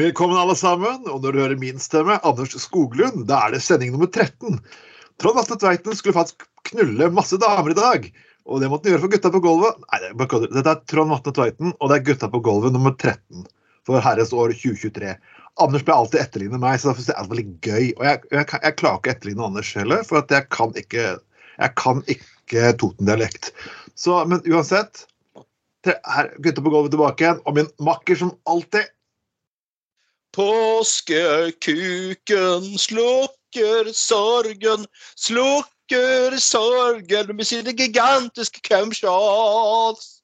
Velkommen alle sammen, og når du hører min stemme, Anders Skoglund, da er det sending nummer 13. Trond Atle Tveiten skulle faktisk knulle masse damer i dag, og det måtte han gjøre for gutta på gulvet. Nei. Dette er Trond Atle Tveiten, og det er gutta på gulvet nummer 13 for herres år 2023. Anders ble alltid etterligne meg, så det er veldig gøy. Og jeg, jeg, jeg klarer ikke å etterligne Anders heller, for jeg kan ikke jeg kan ikke Toten-dialekt. Men uansett, her, gutta på gulvet tilbake igjen, og min makker som alltid Påskekuken slukker sorgen, slukker sorgen med sine gigantiske camshots.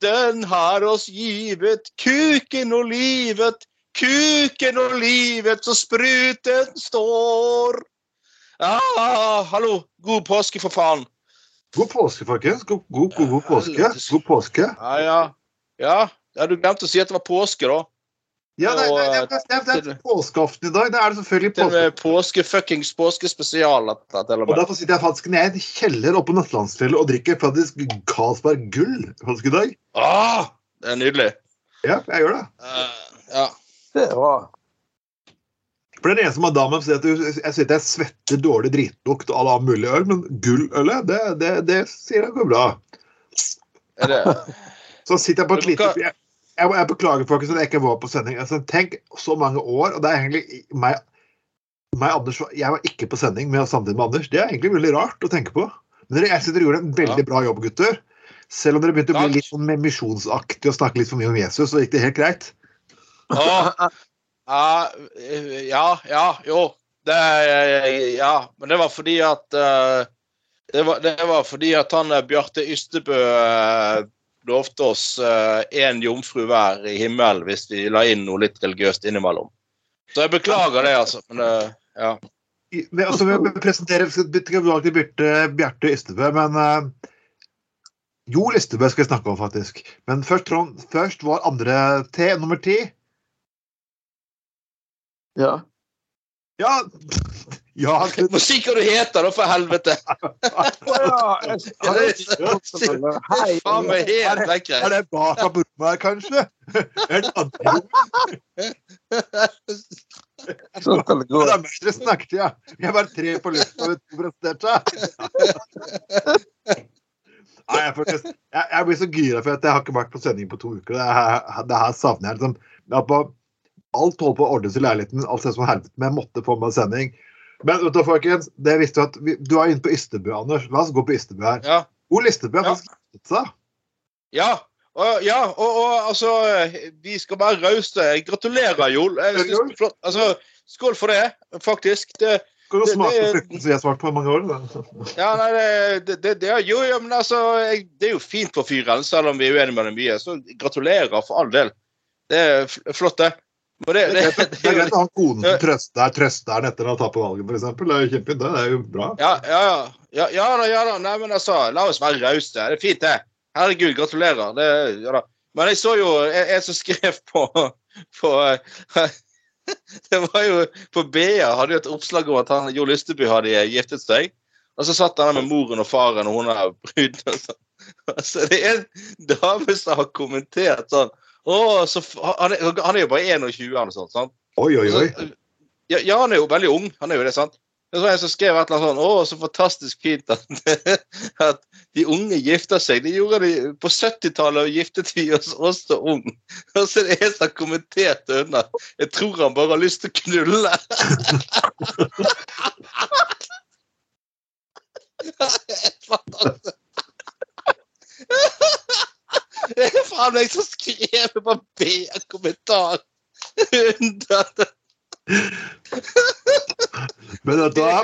Den har oss givet kuken og livet, kuken og livet så spruten står. Ah, hallo, god påske for faen. God påske, folkens. God, god, god, god påske. God påske. Ja, ja. Ja, du glemte å si at det var påske, da. Ja, det, det, det, det, er, det er påskeaften i dag. Det er det selvfølgelig påske. med påske fuckings påskespesial. og derfor sitter jeg faktisk nede i en kjeller oppe på Nattlandsfjellet og drikker faktisk Carlsberg Gull faktisk i dag. Ah, det er nydelig. Ja, jeg gjør det. Uh, ja. Det er bra. For den eneste madammen sier at jeg sitter jeg svetter dårlig dritlukt av all mulig øl, men gullølet, det, det, det sier jeg går bra. Er det Så sitter jeg på et lite jeg, jeg, beklager folkens at jeg ikke var på sending. Altså, tenk så mange år, og det er egentlig meg, meg Anders, Jeg var ikke på sending med samtidig med Anders. Det er egentlig veldig rart å tenke på. Men dere, jeg synes dere gjorde en veldig bra jobb, gutter. Selv om dere begynte å bli Takk. litt sånn misjonsaktig og snakke litt for mye om Jesus, så gikk det helt greit. Åh, ja, ja, ja, jo. Det, ja, men det var fordi at uh, det, var, det var fordi at han eh, Bjarte Ystebø eh, lovte oss én jomfru hver i himmelen hvis vi la inn noe litt religiøst innimellom. Så jeg beklager det, altså. Men eh, ja. Men, altså, vi presenterer tilbake til Bjarte, Bjarte Ystebø, men uh, Jo Listebø skal vi snakke om, faktisk. Men først, Trond, først var andre T, nummer ti. Ja. Ja, ja. Må si hva du heter, da, for helvete! Hei. Faen meg helt vekk Er det bak av her, kanskje? Er? Sånn kan det gå. Det er meg dere snakket, ja. Jeg bare tre på lufta og to presterte. Nei, jeg, faktisk, jeg, jeg blir så gira for at jeg har ikke vært på sending på to uker. Det her, det her savner jeg. liksom. Jeg på, alt holdt på å ordnes i leiligheten, alt ser som helvete, men jeg måtte få meg sending. Men vet du, folkens, det visste at vi, du er inne på Ystebø, Anders. La oss gå på Ystebø her. Ja. Ole Ystebø har Ja. faktisk giftet seg. Ja, og, ja, og, og altså Vi skal være rause. Gratulerer, er Flott. Altså, skål for det, faktisk. Det, Skal du Det- smake på frukten som jeg har svart på i mange år? Da. ja, nei, det, det, det, jo, jo, men altså Det er jo fint for fyren, selv om vi er uenige med det mye. Så gratulerer, for all del. Det er flott, det. Men det, Det det, det, er greit å ha konen som trøster trøsteren etter å ha tapt valget, f.eks. Det er jo kjempefint. Det er jo bra. ja, ja, ja. Ja, ja da, ja da. Nei, men altså, la oss være rause. Det er fint, det. Herregud, gratulerer. Det, ja da. Men jeg så jo en, en som skrev på, på Det var jo På BA hadde jo et oppslag om at han, Jo Lysteby hadde giftet seg. Og så satt han der med moren og faren, og hun er bruden. og sånn. Altså, det er en dame som har kommentert sånn Å, så han, er, han er jo bare 21 eller noe sånt. sant? Oi, oi, oi. Så, ja, ja, han er jo veldig ung. Han er jo det, sant? Det var en som skrev et eller annet sånn Å, så fantastisk fint at, at de unge gifter seg. Det gjorde de På 70-tallet giftet vi oss også ung. Og så er det en som har kommentert under. Jeg tror han bare har lyst til å knulle. Fantastisk. Det er faen meg som skrev på B-kommentar under det. Men vet du hva?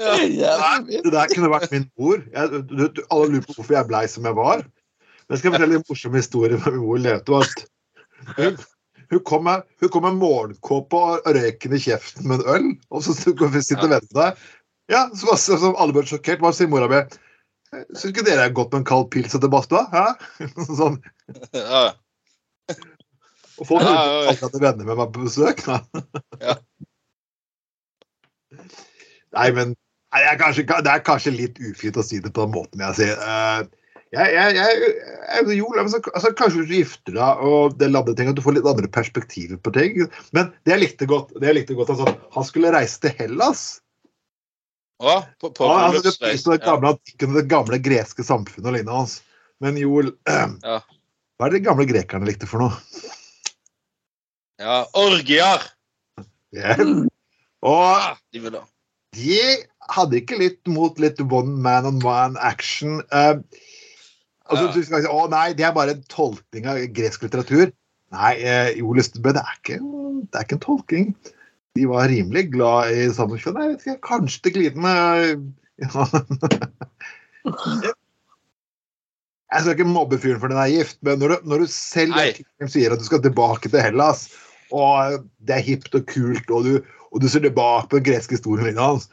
Det der kunne vært min mor. Jeg, du, du, alle lurer på hvorfor jeg blei som jeg var. Men jeg skal fortelle en morsom historie fra min mor levde. Hun, hun kom med, hun kom med morgenkåpe og røyken i kjeften med en øl, og så sitter vennene der. Ja, så, så, så alle ble sjokkert. Hva sier mora mi? Syns ikke dere er godt med en kald pils etter badstua? Sånn. Ja. Og folk Ja, ja, ja. om venner med meg på besøk. Ja. Nei, men nei, er kanskje, det er kanskje litt ufint å si det på den måten jeg sier. Eh, jeg, jeg, jeg, jeg, jo, altså, kanskje du gifter deg og det lander ting, at du får litt andre perspektiver på ting. Men det jeg likte godt, det jeg likte godt altså, Han skulle reise til Hellas. Å, på, på Ja, altså, det, bryllupsreis. det, gamle antikken det gamle greske samfunnet og lignende hans. Men Joel, Ja. hva er det de gamle grekerne likte for noe? Ja, orgier! Ja. Mm. Og de de hadde ikke litt mot litt one man on one action. Uh, altså, Ja. du skal si, Å nei, det er bare en tolkning av gresk litteratur. Nei, uh, Joel Østebø, det, er ikke- det er ikke en tolkning. De var rimelig glad i sammenskjønn. Jeg vet ikke, kanskje til glidende ja. Jeg skal ikke mobbe fyren for den er gift, men når du, når du selv sier at du skal tilbake til Hellas, og det er hipt og kult, og du, og du ser tilbake på den greske historien hans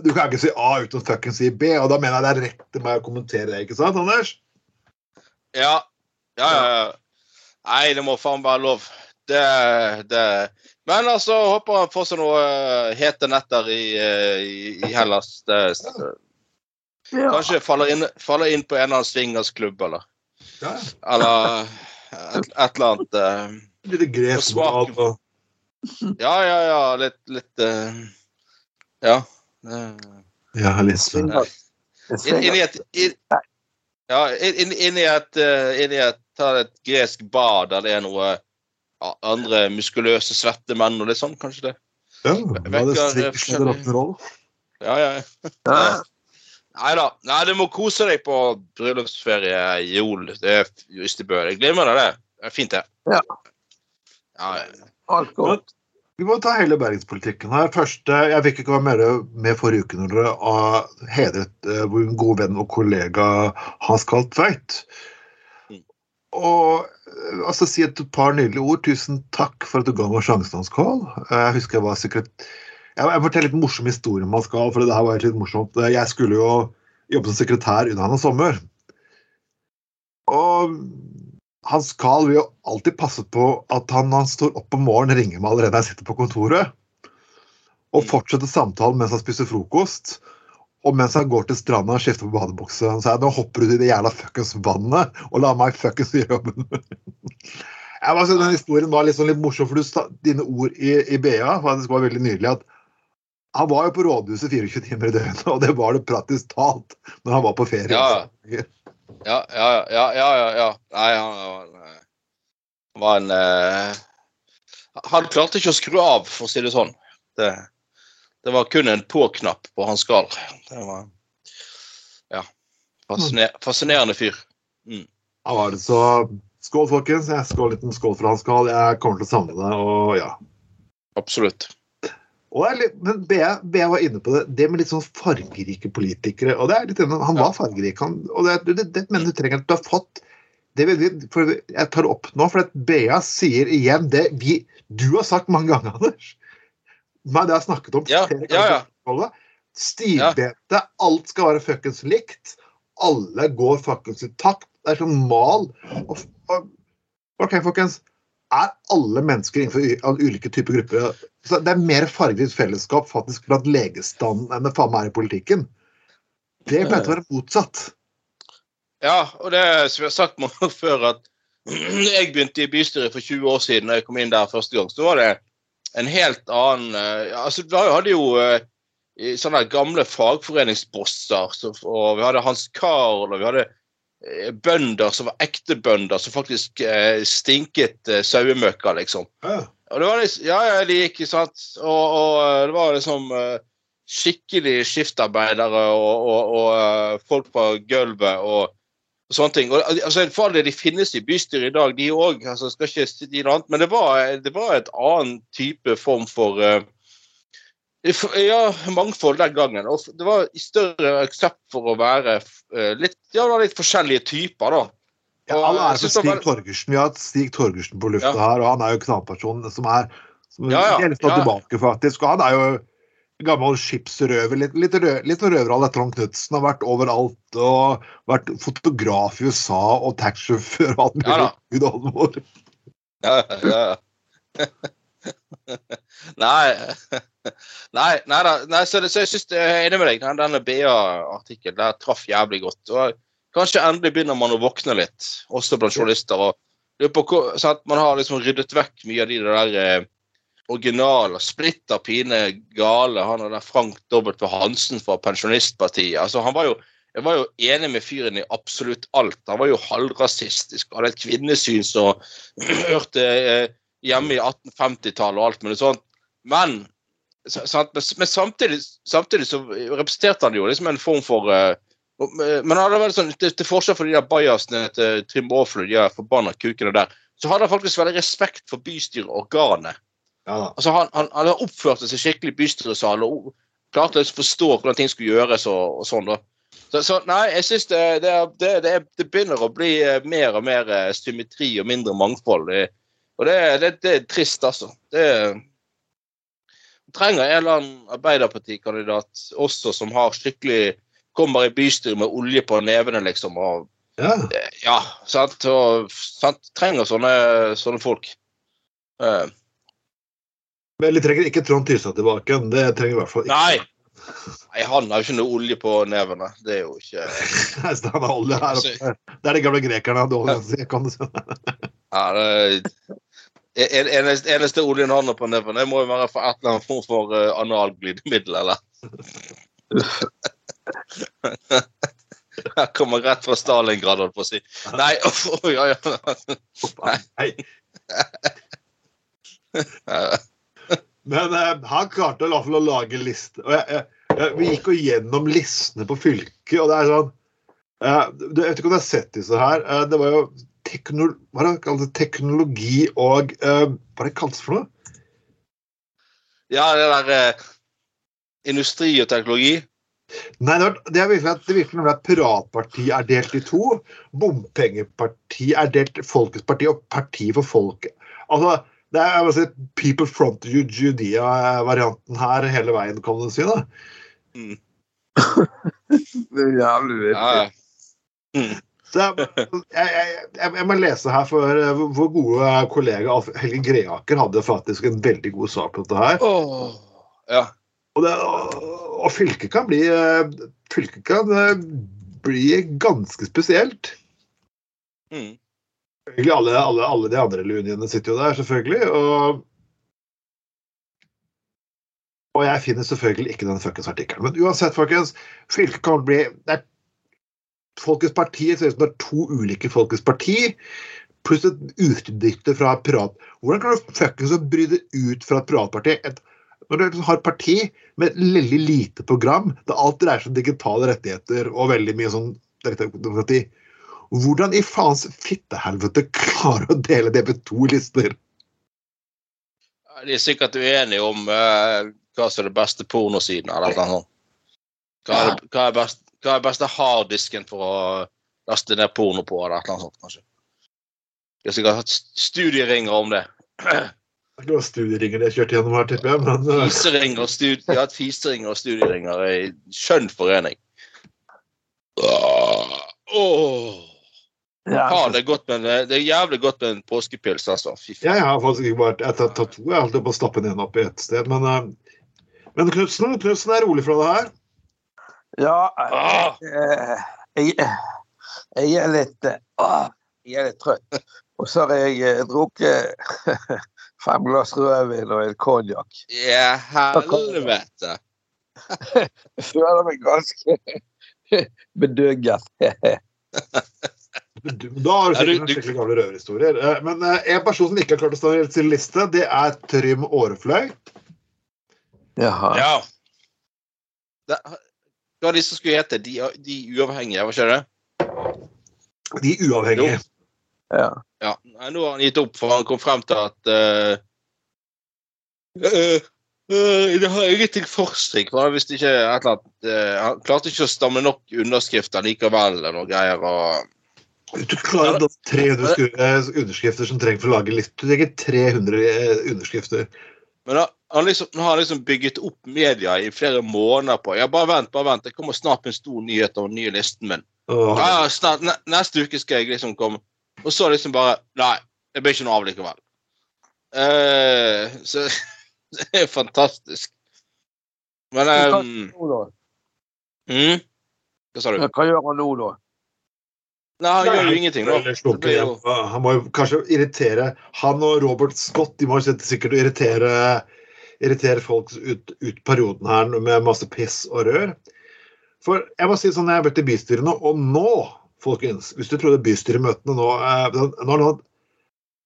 Du kan ikke si A uten å fuckings si B, og da mener jeg det er rett til meg å kommentere det, ikke sant, Anders? Ja. Ja, ja, ja. Nei, det må faen være lov. Det, det Men altså, håper han får seg noe eh, hete netter i, eh, i, i Hellas. Det, Ja. kanskje faller inn, faller inn på en eller annen swingersklubb, eller Ja. Eller et, et eller annet. eh. Litt gresk og Ja, ja, ja. Litt, litt uh, Ja. eh, Ja, litt. Svinger. Det Inn, inn i svinger. et inn, Ja, inn, inn i et eh, Inn i et, ta et gresk bad der det er noe ja, andre muskuløse, svette menn og litt sånn, kanskje det? Ja, det er det forskjellig- eller rock'n'roll? Ja, ja. Ja. Nei da. Nei, du må kose deg på bryllupsferie i Jol. Det er Ystebø. Jeg glemmer det. Det er fint, det. Ja. Ja, ja. Alt godt. Vi må ta hele bergenspolitikken her. Første, Jeg fikk ikke være med, med forrige uke når dere har hedret eh, vår gode venn og kollega Hans Kalt Tveit. Mm. Og eh, altså si et par nydelige ord. Tusen takk for at du ga meg sjansen, Hans Karl. Eh, Jeg husker jeg var sekretær... Jeg jeg forteller litt morsom historie om Hans Kål, for det var litt morsomt. Eh, Jeg skulle jo jobbe som sekretær under han en sommer. Og Hans Carl vil jo alltid passe på at han når han står opp om morgenen, ringer meg allerede når jeg sitter på kontoret. Og fortsetter samtalen mens han spiser frokost. Og mens han går til stranda og skifter på badebukse. Han sier nå hopper du ut i det jævla fuckings vannet og la meg fuckings gjøre jobben. Jeg må si, den historien var sånn litt morsom, for du sa dine ord i, i BA faktisk var veldig nydelig. at Han var jo på rådhuset 24 timer i døgnet, og det var det praktisk talt når han var på ferie. Ja. Ja, ja, ja, ja, ja. Nei, han han, eh, var en uh, Han klarte ikke å skru av, for å si det sånn. Det, det var kun en på-knapp på hans skall. Det var Ja. Fasciner, fascinerende fyr. Mm. Ja, det så Skål, folkens. Jeg skål liten skål for Hans skall. Jeg kommer til å savne deg. Og ja. Absolutt. Og det litt, men BA, var inne på det, det med litt sånn fargerike politikere. og det er litt Han var fargerik. Han, og det, det, det mener du trenger at du har fått det vil, for Jeg tar opp nå, for at BA sier igjen det vi, du har sagt mange ganger, Anders. Men det jeg snakket om Ja, flere ja, ja. ganger. Alt skal være fuckings likt. Alle går fuckings i takt. Det er sånn mal. Og, og, OK, folkens. Er alle mennesker innenfor ulike typer grupper så Det er mer fargerikt fellesskap faktisk blant legestanden enn det faen meg er i politikken. Det pleier å være motsatt. Ja, og det som vi har sagt mange før, at jeg begynte i bystyret for 20 år siden, da jeg kom inn der første gang, så var det en helt annen eh, altså Vi hadde jo eh, sånne gamle fagforeningsbosser, og vi hadde Hans Karl, og vi hadde eh, bønder som var ekte bønder, som faktisk stinket sauemøkka, liksom. Og det var liksom, ja, ja, de gikk, sant. Og, og det var liksom skikkelig skiftarbeidere og, og, og folk på gulvet. Og sånne ting. Og, altså, for all De finnes i bystyret i dag, de òg. Altså, skal ikke si noe annet, men det var, det var et annen type form for uh, ja, mangfold den gangen. Og det var i større aksept for å være eh, litt, ja, litt forskjellige typer, da. Ja, Og alle er for Stig Torgersen. Vi har hatt Stig Torgersen på lufta Ja. her, og han er jo knallpersonen som er som Ja, ja, ja. tilbake, faktisk. Og han er jo gammel skipsrøver. Litt, litt, rø, litt røverhall etter Trond Knutsen. Har vært overalt og vært fotograf i USA og taxisjåfør og alt mulig. Ja. Gud oldemor. Ja, ja. nei. Nei, nei da. Nei, så, så jeg synes jeg er enig med deg. Den, denne BA-artikkelen der traff jævlig godt. Og kanskje endelig begynner man å våkne litt, også blant journalister. og på hvor- sant? Man har liksom ryddet vekk mye av de der eh, originale, splitter pine gale. Han og der Frank W. Hansen fra Pensjonistpartiet. Altså, han var jo jeg var jo enig med fyren i absolutt alt. Han var jo halvrasistisk, hadde et kvinnesyn som hørte eh, hjemme i 1850-tallet og alt mulig sånt. Men, men, samtidig, samtidig så representerte han jo liksom en form for eh, Men han hadde vært sånn, til, til forskjell fra de der bajasene til Trym Aaflund, de forbanna kukene der, så hadde han faktisk veldig respekt for bystyreorganet. Ja. Altså han, han, han oppførte seg skikkelig i bystyresalen og klarte å forstå hvordan ting skulle gjøres og, og sånn. da. Så, så nei, jeg syns det, det, det, det, er- det begynner å bli eh, mer og mer eh, symmetri og mindre mangfold. Og det, det, det er trist, altså. Det trenger en eller annen Arbeiderpartikandidat også som har skikkelig Kommer i bystyret med olje på nevene, liksom. og Ja. ja, sant? Og, sant? Trenger sånne, sånne folk. Eh, Men vi trenger ikke Trond Tystad tilbake. Det trenger i hvert fall ikke. Nei. Nei, han har jo ikke noe olje på nevene. Det er jo ikke han har olje her oppe. Det er de gamle grekerne hadde olje, kan du si. ja, det, en, eneste, eneste oljen han har på nevene, må jo være for et eller annet form for uh, analglidemiddel, eller? Jeg kommer rett fra Stalingrad, holdt på å si. Nei, oh, oi, ja, oi. Nei. Men eh, han klarte i hvert fall å lage liste. Og jeg, jeg, vi gikk jo gjennom listene på fylket, og det er sånn eh, Jeg vet ikke om du har sett disse her. Eh, det var jo tekno, hva er det kalt, teknologi og eh, Hva er det kaltes for noe? Ja, det der eh, industri og teknologi. Nei, det, var, det er virkelig at det virker nemlig at Piratpartiet er delt i to. Bompengepartiet er delt Folkets parti og Parti for folket. Altså, det er jeg må si, People front Judea-varianten her hele veien, kan du si. da. Det er jævlig vittig. ja. Mm. jeg, jeg, jeg, jeg må lese her, for eh, vår gode kollega Alf Helge Greaker hadde faktisk en veldig god sak på dette her. Oh, ja. Og, det, og fylket kan bli eh, Fylket kan eh, bli ganske spesielt. Mm. Egentlig alle, alle, alle de andre luniene sitter jo der, selvfølgelig. Og, og jeg finner selvfølgelig ikke den fuckings artikkelen. Men uansett, folkens, fylket kan bli det er Folkets parti ser ut som det er to ulike Folkets parti, pluss et utbytte fra et. Hvordan kan du fuckings bry deg ut fra et piratparti? Et, når du liksom har et parti med et veldig lite program, der alt dreier seg om digitale rettigheter og veldig mye sånn demokrati, hvordan i faens fittehelvete klarer du å dele det med to lister? De er sikkert uenige om uh, hva som er det beste pornosiden. eller noe. Hva er, det, hva, er best, hva er beste harddisken for å laste ned porno på, eller noe sånt, kanskje. De har sikkert hatt studieringer om det. Det er ikke studieringer de har kjørt gjennom her, tipper jeg, men eh, Fiseringer og studi de har hatt fiseringer og studieringer i skjønn forening. Åh, åh. Ja, Faen, det er godt med det er jævlig godt med en påskepils, altså. Fy faen. jeg har faktisk ikke bare etter har tatt to. Jeg holdt på å stappe den opp i ett sted. Men, eh, men Knutsen, Knutsen er rolig fra det her. ja Ah. jeg, jeg, jeg er litt eh, ah, Jeg er litt trøtt. Og så har jeg eh, drukket fem glass rødvin og en konjakk. Ja, helvete. Jeg føler meg ganske bedugget. Du- Da har du sikkert noen skikkelig gamle røverhistorier. Eh, Men eh, en person som ikke har klart å stå i sin liste, det er Trym Årefløy. Jaha. Ja. Det, hva var de som skulle hete? De, de uavhengige, var ikke det? De uavhengige. Ja. Ja, nå har han gitt opp, for han kom frem til at uh, uh, Uh, Det har ingenting for seg. For han ikke et eller annet uh, Han klarte ikke å stamme nok underskrifter likevel. eller noe greier, og Hvis du klarer da 300 eh, underskrifter som trenger for å lage liste Du trenger 300 eh, underskrifter. Men da, han liksom, nå har han liksom bygget opp media i flere måneder på Ja, bare vent, bare vent. Det kommer snart en stor nyhet om den nye listen min. Ja, snart, ne, neste uke skal jeg liksom komme. Og så liksom bare Nei, det blir ikke noe av likevel. Uh, så det er fantastisk. Men um, Nå da? mm, Hva sa du? Hva gjør han nå, da? Nei, han gjør jo ingenting, da. Jo- Han må jo kanskje irritere Han og Robert Scott de må sikkert irritere, irritere folk ut, ut perioden her med masse piss og rør. For jeg må si sånn, jeg har vært i bystyret nå, og nå, folkens Hvis du trodde bystyremøtene nå eh, nå, nå,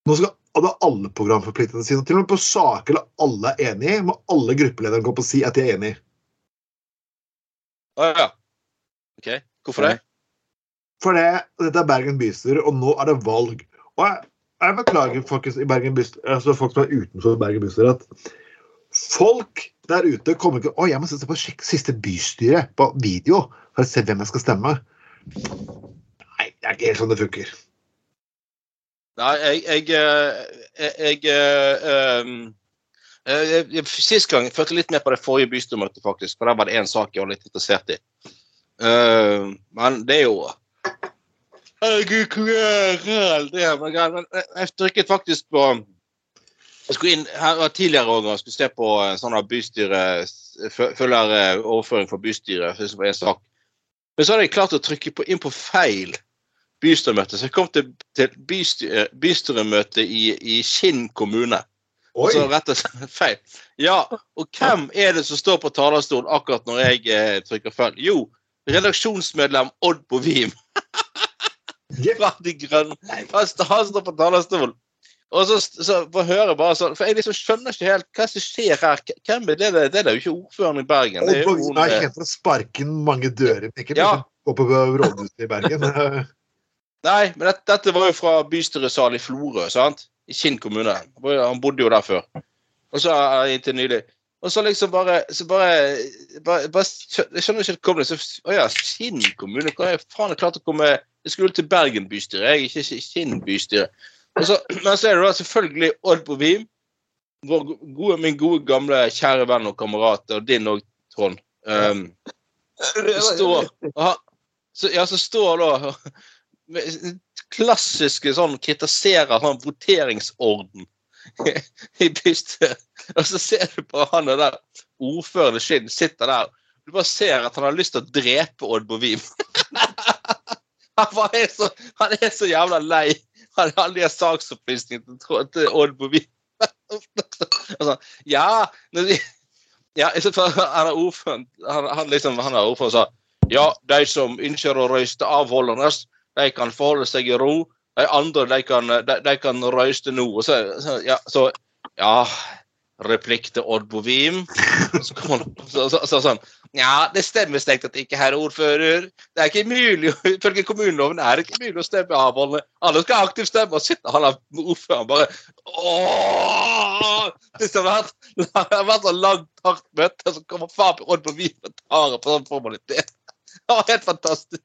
nå skal hadde alle programforpliktelsene sine. Til og med på saker alle er enig i, må alle gruppelederne gå på og si at de er enig Å Å ja. OK. Hvorfor det? For det, dette er Bergen bystyre, og nå er det valg. Og jeg, jeg beklager folkens i Bergen bystyre, altså folk som er utenfor Bergen bystyre, at folk der ute kommer ikke Å, jeg må se på siste bystyre på video for å se hvem jeg skal stemme. Nei, det er ikke helt sånn det funker. Nei, jeg Jeg, eh, jeg, jeg, eh, eh, Sist gang jeg følte litt mer på det forrige bystyremøtet, faktisk. For der var det én sak jeg var litt interessert i. Men det er jo Jeg- trykket faktisk på Jeg skulle inn her var tidligere også, og skulle se på sånn fø- Følger eh, overføring For bystyret. Det var en sak. Men så hadde jeg klart å trykke på, inn på feil bystyremøte. Så jeg kom til, til bystyre, bystyremøte i, i Kinn kommune. Oi! Så rett og slett feil. Ja, og hvem er det som står på talerstolen akkurat når jeg eh, trykker feil? Jo, redaksjonsmedlem Odd Bovim Jepp. fra De Grønne. Han står på talerstolen. Og så, så får høre bare sånn For jeg liksom skjønner ikke helt hva som skjer her. Hvem er det? Det, det er jo ikke ordføreren i Bergen. Det er jo hun, jeg eh, kjent for å sparke inn mange dører. Ikke Ja. gå på rådhuset i Bergen. Nei, men dette, dette var jo fra bystyresalen i Florø, sant? I Kinn kommune. Han bodde jo der før. Og så inntil nylig. Og så liksom bare så bare, bare, bare Jeg skjønner ikke helt hvordan det så, Å ja, Kinn kommune? Hva er faen jeg klarte å komme Jeg skulle til Bergen bystyre, jeg, ikke Kinn bystyre. Og så, men så er det da selvfølgelig Odd Bovim. Vår gode, min gode, gamle, kjære venn og kamerat, og din òg, Trond. Um, står aha, så, Ja, så står da klassiske sånn kritiserer sånn voteringsorden i bystyret. Og så ser du på han og der ordføreren Skinn sitter der. Du bare ser at han har lyst til å drepe Odd Bovim. Han, er så, han er så jævla lei av alle de saksopplysningene til, til Odd Bovim. Altså, ja, ja han er ordføreren han, han liksom, han er ordføreren sa ja, de som ønsker å røyste avholdende, de kan forholde seg i ro. De andre, de kan, de, de kan røyste nå. Og så, så, ja, så Ja, replikk til Odd Bovim. Så kom han så, så, så, sånn Ja, det stemmer strengt at ikke herr ordfører. Det er ikke mulig, Ifølge kommuneloven er det ikke mulig å stemme avholdende. Alle skal aktivt stemme, og sitter han der ordføreren bare Åh! Det har vært, det så langt, hardt møte, så kommer faen Odd Bovim og tar på sånn formalitet. Det var helt fantastisk.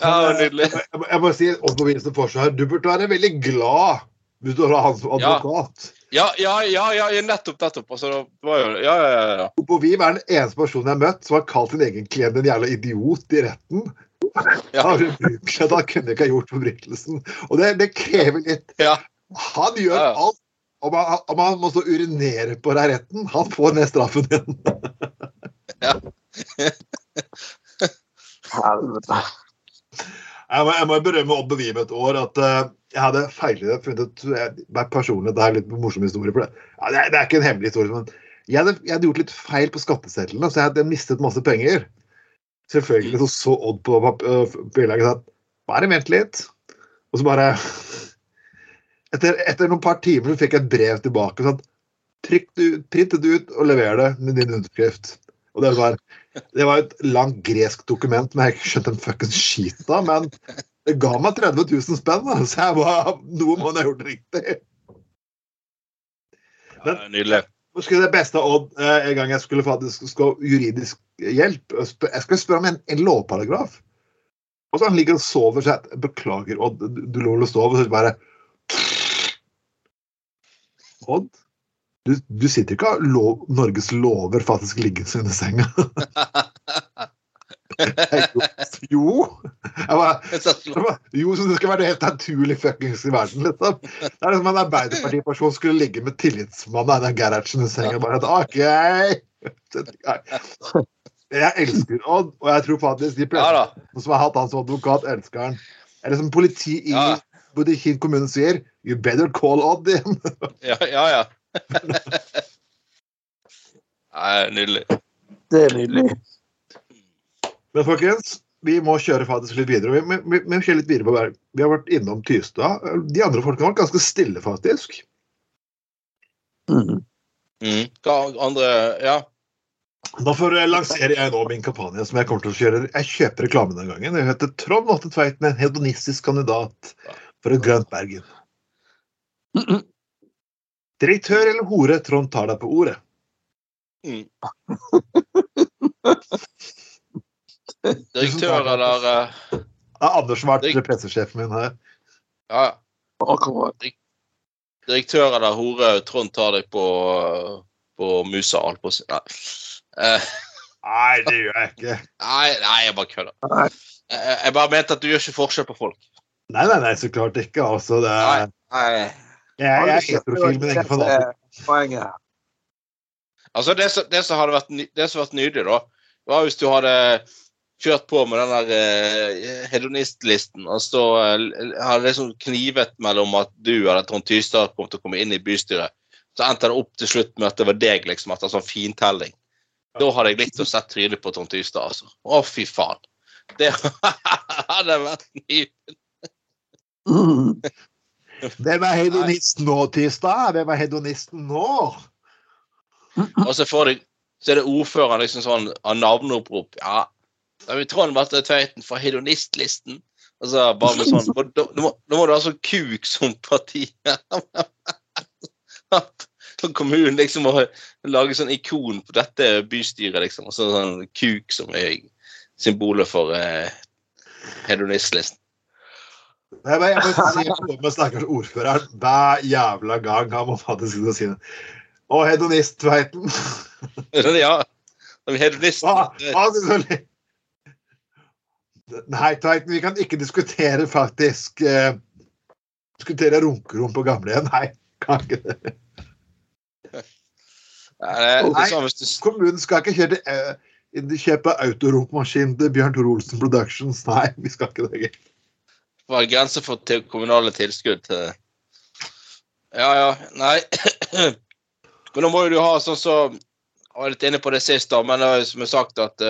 Ja, nydelig. Jeg, må- jeg må si Odd på minste forsvar, du burde være veldig glad hvis du var hans advokat. Ja, ja, ja, ja, ja, nettopp, nettopp. Altså, det var jo, ja, ja, ja, ja. Er den eneste personen jeg har møtt som har kalt sin egen klient en jævla idiot i retten. Ja. Han, han kunne ikke ha gjort forbrytelsen. Og det, det krever litt Ja. Han gjør Ja. alt. Om han, om han må så urinere på deg i retten, han får ned straffen igjen. Helvete. Jeg må, jeg må berømme Odd Bevim et år at uh, jeg hadde feilet funnet jeg, personlig, Det er litt morsom historie. for det. Ja, det, er, det er ikke en hemmelig historie, men jeg hadde, jeg hadde gjort litt feil på skattesedlene, så jeg hadde mistet masse penger. Selvfølgelig så så Odd på bilaget og sa bare vent litt. Og så bare Etter, etter noen par timer fikk jeg et brev tilbake. sånn, print det ut og lever det med din underskrift. Og det var, det var et langt gresk dokument, men jeg ikke skjønt en fuckings skit av. Men Det ga meg 30 000 spenn, da, så jeg var, noe må han ha gjort riktig. Ja, nydelig. Skulle det beste av Odd eh, en gang jeg skulle faktisk skal juridisk hjelp. Jeg skulle spørre om en, en lovparagraf. Og så han ligger og sover, så beklager, Odd, du lå vel og sov, og så bare Odd, du, du sitter ikke og lov, Norges lover faktisk liggende under senga. jo. Jeg bare, jeg bare, jo, så det skal være det helt naturlig fuckings i verden, liksom. Det er som en Arbeiderpartiperson skulle ligge med tillitsmannen Einar Gerhardsen i senga. Bare at, OK! Jeg elsker Odd, og jeg tror faktisk de Ja fleste da. som har hatt han som advokat, elsker han. Eller som politi i Ja, både Kinn kommune sier, you better call Odd igjen. ja, ja. ja. Nei, nydelig. Det er nydelig. Men folkens, vi må kjøre faktisk litt videre. Vi, vi, vi vi litt videre på hver. Vi har vært innom Tystad. De andre folkene har vært ganske stille, faktisk. Mm. Mm. Hva andre Ja. Derfor lanserer jeg nå min kampanje som jeg kommer til å kjøre. Jeg kjøper reklame den gangen. Jeg heter Trond Lotte Tveiten, en hedonistisk kandidat for et grønt Bergen. Direktør eller hore, Trond tar deg på ordet. Mm. Direktør eller uh, Det er Anders har vært pressesjefen min her. Ja. Akkurat. Direktør eller hore, Trond tar deg på, på musa, holdt på å si. Nei. Eh, Nei, det gjør jeg ikke. nei, nei, jeg bare kødder. Jeg, bare mente at du gjør ikke forskjell på folk. Nei, nei, nei, så klart ikke. Altså, det er, Nei. Jeg, jeg er profil, men ikke. Poenget her. Altså, det som, det som hadde vært, det som vært nydelig, da, var hvis du hadde kjørt på med den der eh, hedonistlisten, og så eh, hadde liksom knivet mellom at du eller Trond Tystad kom til å komme inn i bystyret. Så endte det opp til slutt med at det var deg, liksom, etter sånn fintelling. Da hadde jeg likt å sett trynet på Trond Tystad, altså. Å, fy faen. Det hadde vært nydelig. Mm. Hvem er hedonisten nå, Tirsdag? Hvem er hedonisten nå? Og så får de så er det ordføreren liksom sånn av navneopprop. Ja, da vil vi Trond Vatte Tveiten fra hedonistlisten. Og så bare med sånn Nå må, må du ha sånn kuk som parti. Sånn kommunen liksom må lage sånn ikon på dette bystyret, liksom. Og så sånn kuk som er symbolet for eh, hedonistlisten. Jeg bare, jeg bare ser på med stakkars ordføreren hver jævla gang han må faktisk si det. Og hedonist, Tveiten. ja. Hedonist. Nei, Tveiten, vi kan ikke diskutere faktisk eh, Diskutere runkerom på gamlehjem. Nei, kan ikke det. Nei, du Kommunen skal ikke kjøre, eh, kjøpe autorumpmaskin til Bjørn Thor Olsen Productions. Nei, vi skal ikke det. Var en grense for til kommunale tilskudd til Ja, ja. Nei. Men nå må jo du ha sånn så Jeg var litt inne på det sist, da, men det er som jeg sagt, at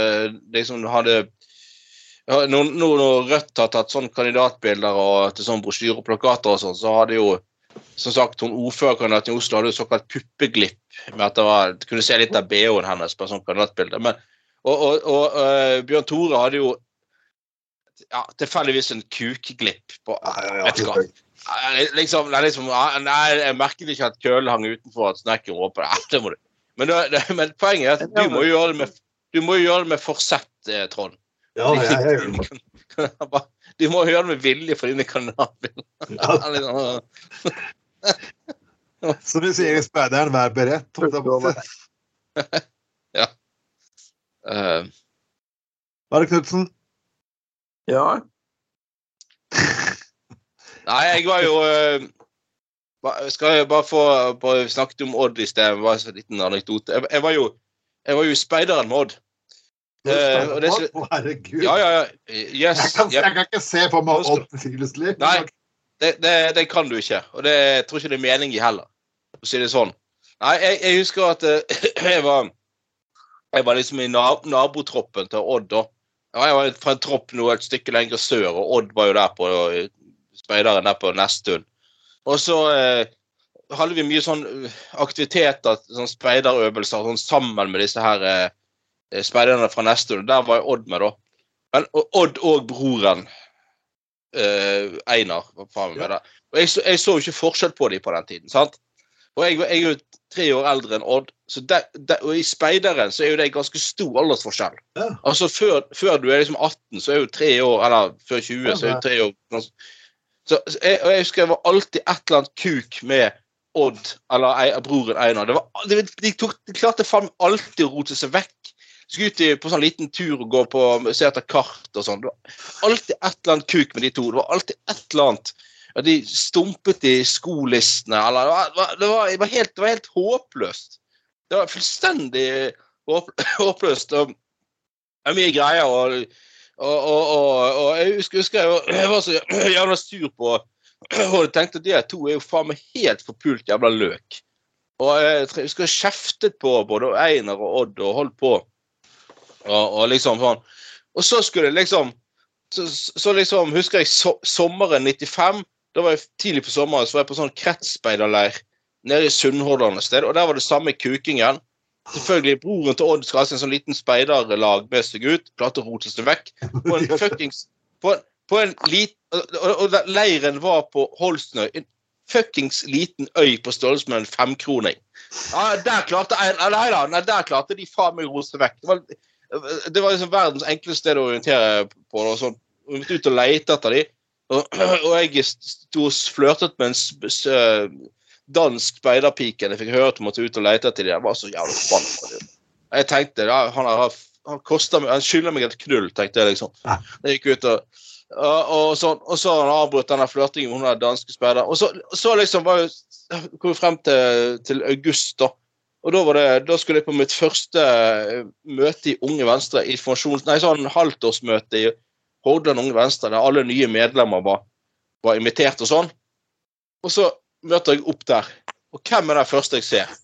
liksom du hadde Nå nå når Rødt har tatt sånn kandidatbilder og til sånn brosjyre og plakater og sånn, så hadde jo som sagt, hun ordførerkandidaten i Oslo hadde jo såkalt puppeglipp med at det var, kunne se litt av BH-en hennes på sånn kandidatbilde. Og og, og uh, Bjørn Tore hadde jo ja, tilfeldigvis en kukglipp på Vet du hva. Liksom, nei, liksom, nei, jeg merket ikke at kølen hang utenfor at snekkeren var åpen. Det må du. Men, det, men poenget er at du må jo gjøre det med, du må jo gjøre det med forsett, eh, Trond. Ja, jeg, jeg, jeg, Du må gjøre det med vilje for dine ja, Liksom, som vi sier i Speideren, vær beredt. ja. Uh. Bare eh, Are Knutsen? Ja. Nei, jeg var jo eh, Skal jeg bare få bare snakket om Odd i sted. Bare en liten anekdote. Jeg, jeg var jo jeg var jo speideren med Odd. Uh, og det så- Å, herregud. Ja, ja, ja. Yes. Jeg, kan, jeg kan ikke se for meg Odd friluftsliv. Nei. Det, det, det kan du ikke. Og det jeg tror ikke det er mening i heller, å si det sånn. Nei, jeg, jeg husker at uh, jeg var Jeg var liksom i nab nabotroppen til Odd, da. Ja, jeg var fra en tropp nå et stykke lenger sør, og Odd var jo der på eh, speideren der på Nesttun. Og så eh, hadde vi mye sånn eh, aktiviteter, sånn speiderøvelser, sånn sammen med disse her eh, speiderne fra Nesttun. Der var jo Odd med, da. Men og Odd og broren eh, Einar. var faen med der. Og jeg så jo ikke forskjell på dem på den tiden. sant? Og jeg, jeg er jo tre år eldre enn Odd, så det, det, og i speideren så er jo det ganske stor aldersforskjell. Ja. Altså før, før du er liksom 18, så er jo tre år Eller før 20, Ja, så er jo tre år så, jeg, og jeg husker jeg var alltid et eller annet kuk med Odd eller ei, broren Einar. Det var, de, de, tok, de klarte faen alltid å rote seg vekk. Skulle ut på sånn liten tur og gå på se etter kart og sånn. Det var alltid et eller annet kuk med de to. Det var alltid et eller annet. Ja, de stumpet i skolistene, eller det var, det var, helt, det var helt håpløst. Det var fullstendig håp, håpløst. Og det er mye greier. Og, og, og, jeg husker, jeg, var, så jævla sur på Og jeg tenkte at de to er jo faen meg helt forpult jævla løk. Og jeg husker jeg kjeftet på både Einar og Odd og holdt på. Og liksom sånn. Og så skulle jeg liksom så, så liksom husker jeg so sommeren 95. Da var jeg tidlig på sommeren så var jeg på sånn kretsspeiderleir nede i Sunnhordland et sted. Og der var det samme kukingen. Selvfølgelig, Broren til Odd skal ha en sånn liten speiderlag med seg ut. Klarte å rote seg vekk. På en fuckings på, på en lit, og, og, Leiren var på Holstnøy. En fuckings liten øy på størrelse med en femkroning. Ja, der klarte en, nei, da, nei, der klarte de faen meg å rote seg vekk. Det var, det var liksom verdens enkleste sted å orientere på. Og sånn. Vi måtte ut og lete etter de. Og, og jeg sto og flørtet med en øh, dansk speiderpike. Jeg fikk høre at hun måtte ut og lete etter dem. Jeg var så jævlig forbanna. Jeg tenkte ja, han, har, han, koster han skylder meg et knull, tenkte jeg liksom. Jeg gikk ut og og, så, og så har han avbrutt denne flørtingen med hun der danske speideren. Og så, så liksom var jo, kom vi frem til, til august, da. Og da, var det, da skulle jeg på mitt første eh, møte i Unge Venstre, informasjons... Nei, sånn halvtårsmøte i Hordaland Unge Venstre, der alle nye medlemmer var, var invitert og sånn. Og så møter jeg opp der, og hvem er den første jeg ser?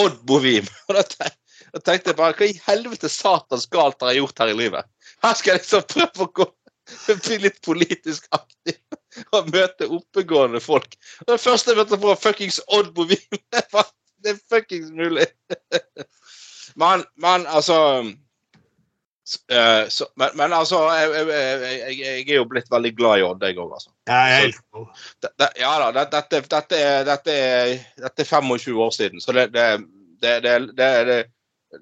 Odd Bovim. Og da tenkte jeg bare, hva i helvete satans galt har jeg gjort her i livet? Her skal jeg liksom prøve å gå bli litt politisk aktiv og møte oppegående folk. Og det første jeg møtte på, fuckings Odd Bovim. Det er fuckings mulig. Men, men altså eh, så, men, men altså jeg, jeg, jeg, jeg er jo blitt veldig glad i Odd, jeg òg, altså. Elsker det. Det, ja da, det, dette, dette, er, dette, er, dette er 25 år siden, så det, det, det, det, det, det,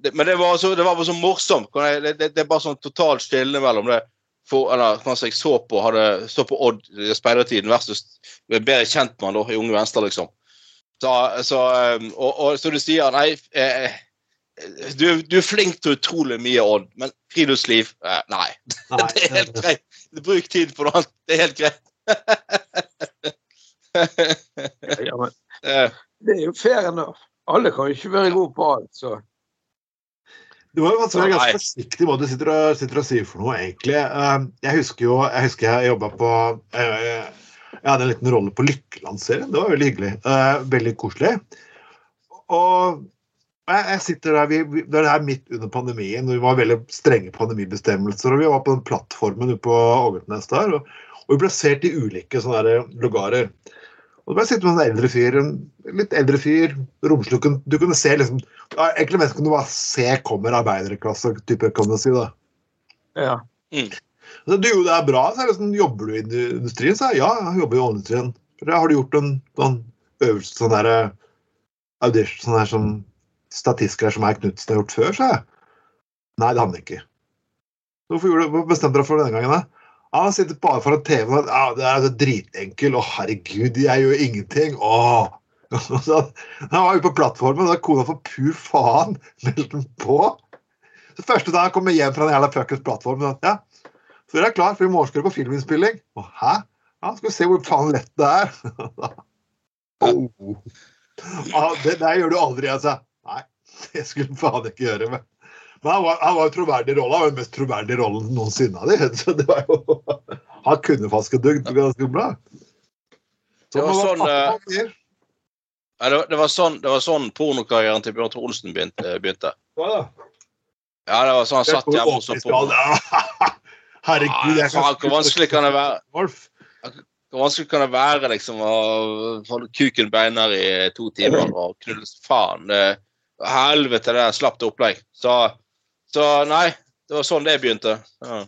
det Men det var, så, det var så morsomt. Det, er bare sånn totalt skille mellom det for, eller, jeg så på, hadde, så på Odd i speidertiden versus bedre kjent med han da, i Unge Venstre, liksom. Så, så, um, og, og så du sier Nei, eh, du, du er flink til utrolig mye, Odd, men friluftsliv eh, Nei. Nei, Det er helt greit. Bruk tid på noe annet. Det er helt greit. Ja, men Eh, det er jo fair enough. Alle kan jo ikke være gode på alt, så Du må jo være Nei. ganske forsiktig med hva du sitter og, sitter og sier for noe, egentlig. Eh, Jeg husker jo jeg husker jeg jobba på eh, Jeg hadde en liten rolle på Lykkeland-serien. Det var veldig hyggelig. Eh, Veldig koselig. Og jeg jeg sitter der, vi, vi, Det er her midt under pandemien, og vi var veldig strenge pandemibestemmelser. og Vi var på den plattformen ute på Ågotnes der, og, og vi plassert i ulike sånne der lugarer. Og da ble jeg sitte med en eldre fyr, en litt eldre fyr, romslig. Du kunne- se liksom Egentlig mest kunne du bare se kommer arbeiderklasse, type, kan du si. da. ja. Så, du, det er bra. Så er sånn, jobber du i industrien? Så jeg, ja, jeg jobber i oljeindustrien. Har du gjort en sånn øvelse sånn der, eh, audition, sånn der som statistgreier som er Knutsen har gjort før? sa jeg. Nei, det hadde han ikke. Hvorfor bestemte dere for denne gangen? da? Ja, Han sitter bare foran TV og ja, det er dritenkel. Å, herregud, jeg gjør ingenting. Å. Så, han var jo på plattformen, og da kona for pur faen meldte den på. Så første dag han kommer hjem fra den jævla fuckings plattformen, ja, så er jeg klar, for i morgen skal dere på filminnspilling. Å, hæ? Ja, skal vi se hvor faen lett det er. oh. ja, det der gjør du aldri, altså. Nei, det skulle faen ikke gjøre. Men, men han, var, han var troverdig i. Han var den mest troverdige rollen noensinne av. Så det var jo Han kunne faktisk dugd ganske bra. Så Det var sånn, eh. Ja, det, var- det, var sånn, det var sånn pornokarrieren til Bjørn Tore Olsen begynte. begynte. Ja, da. Ja, det var sånn han satt hjemme og så på. Herregud, jeg kan hvor vanskelig kan det være? Hvor vanskelig kan det være liksom å holde kuken beiner i to timer og knulle faen? Det, helvete, det er slapt opplegg. Så, så nei, det var sånn det begynte. Ja.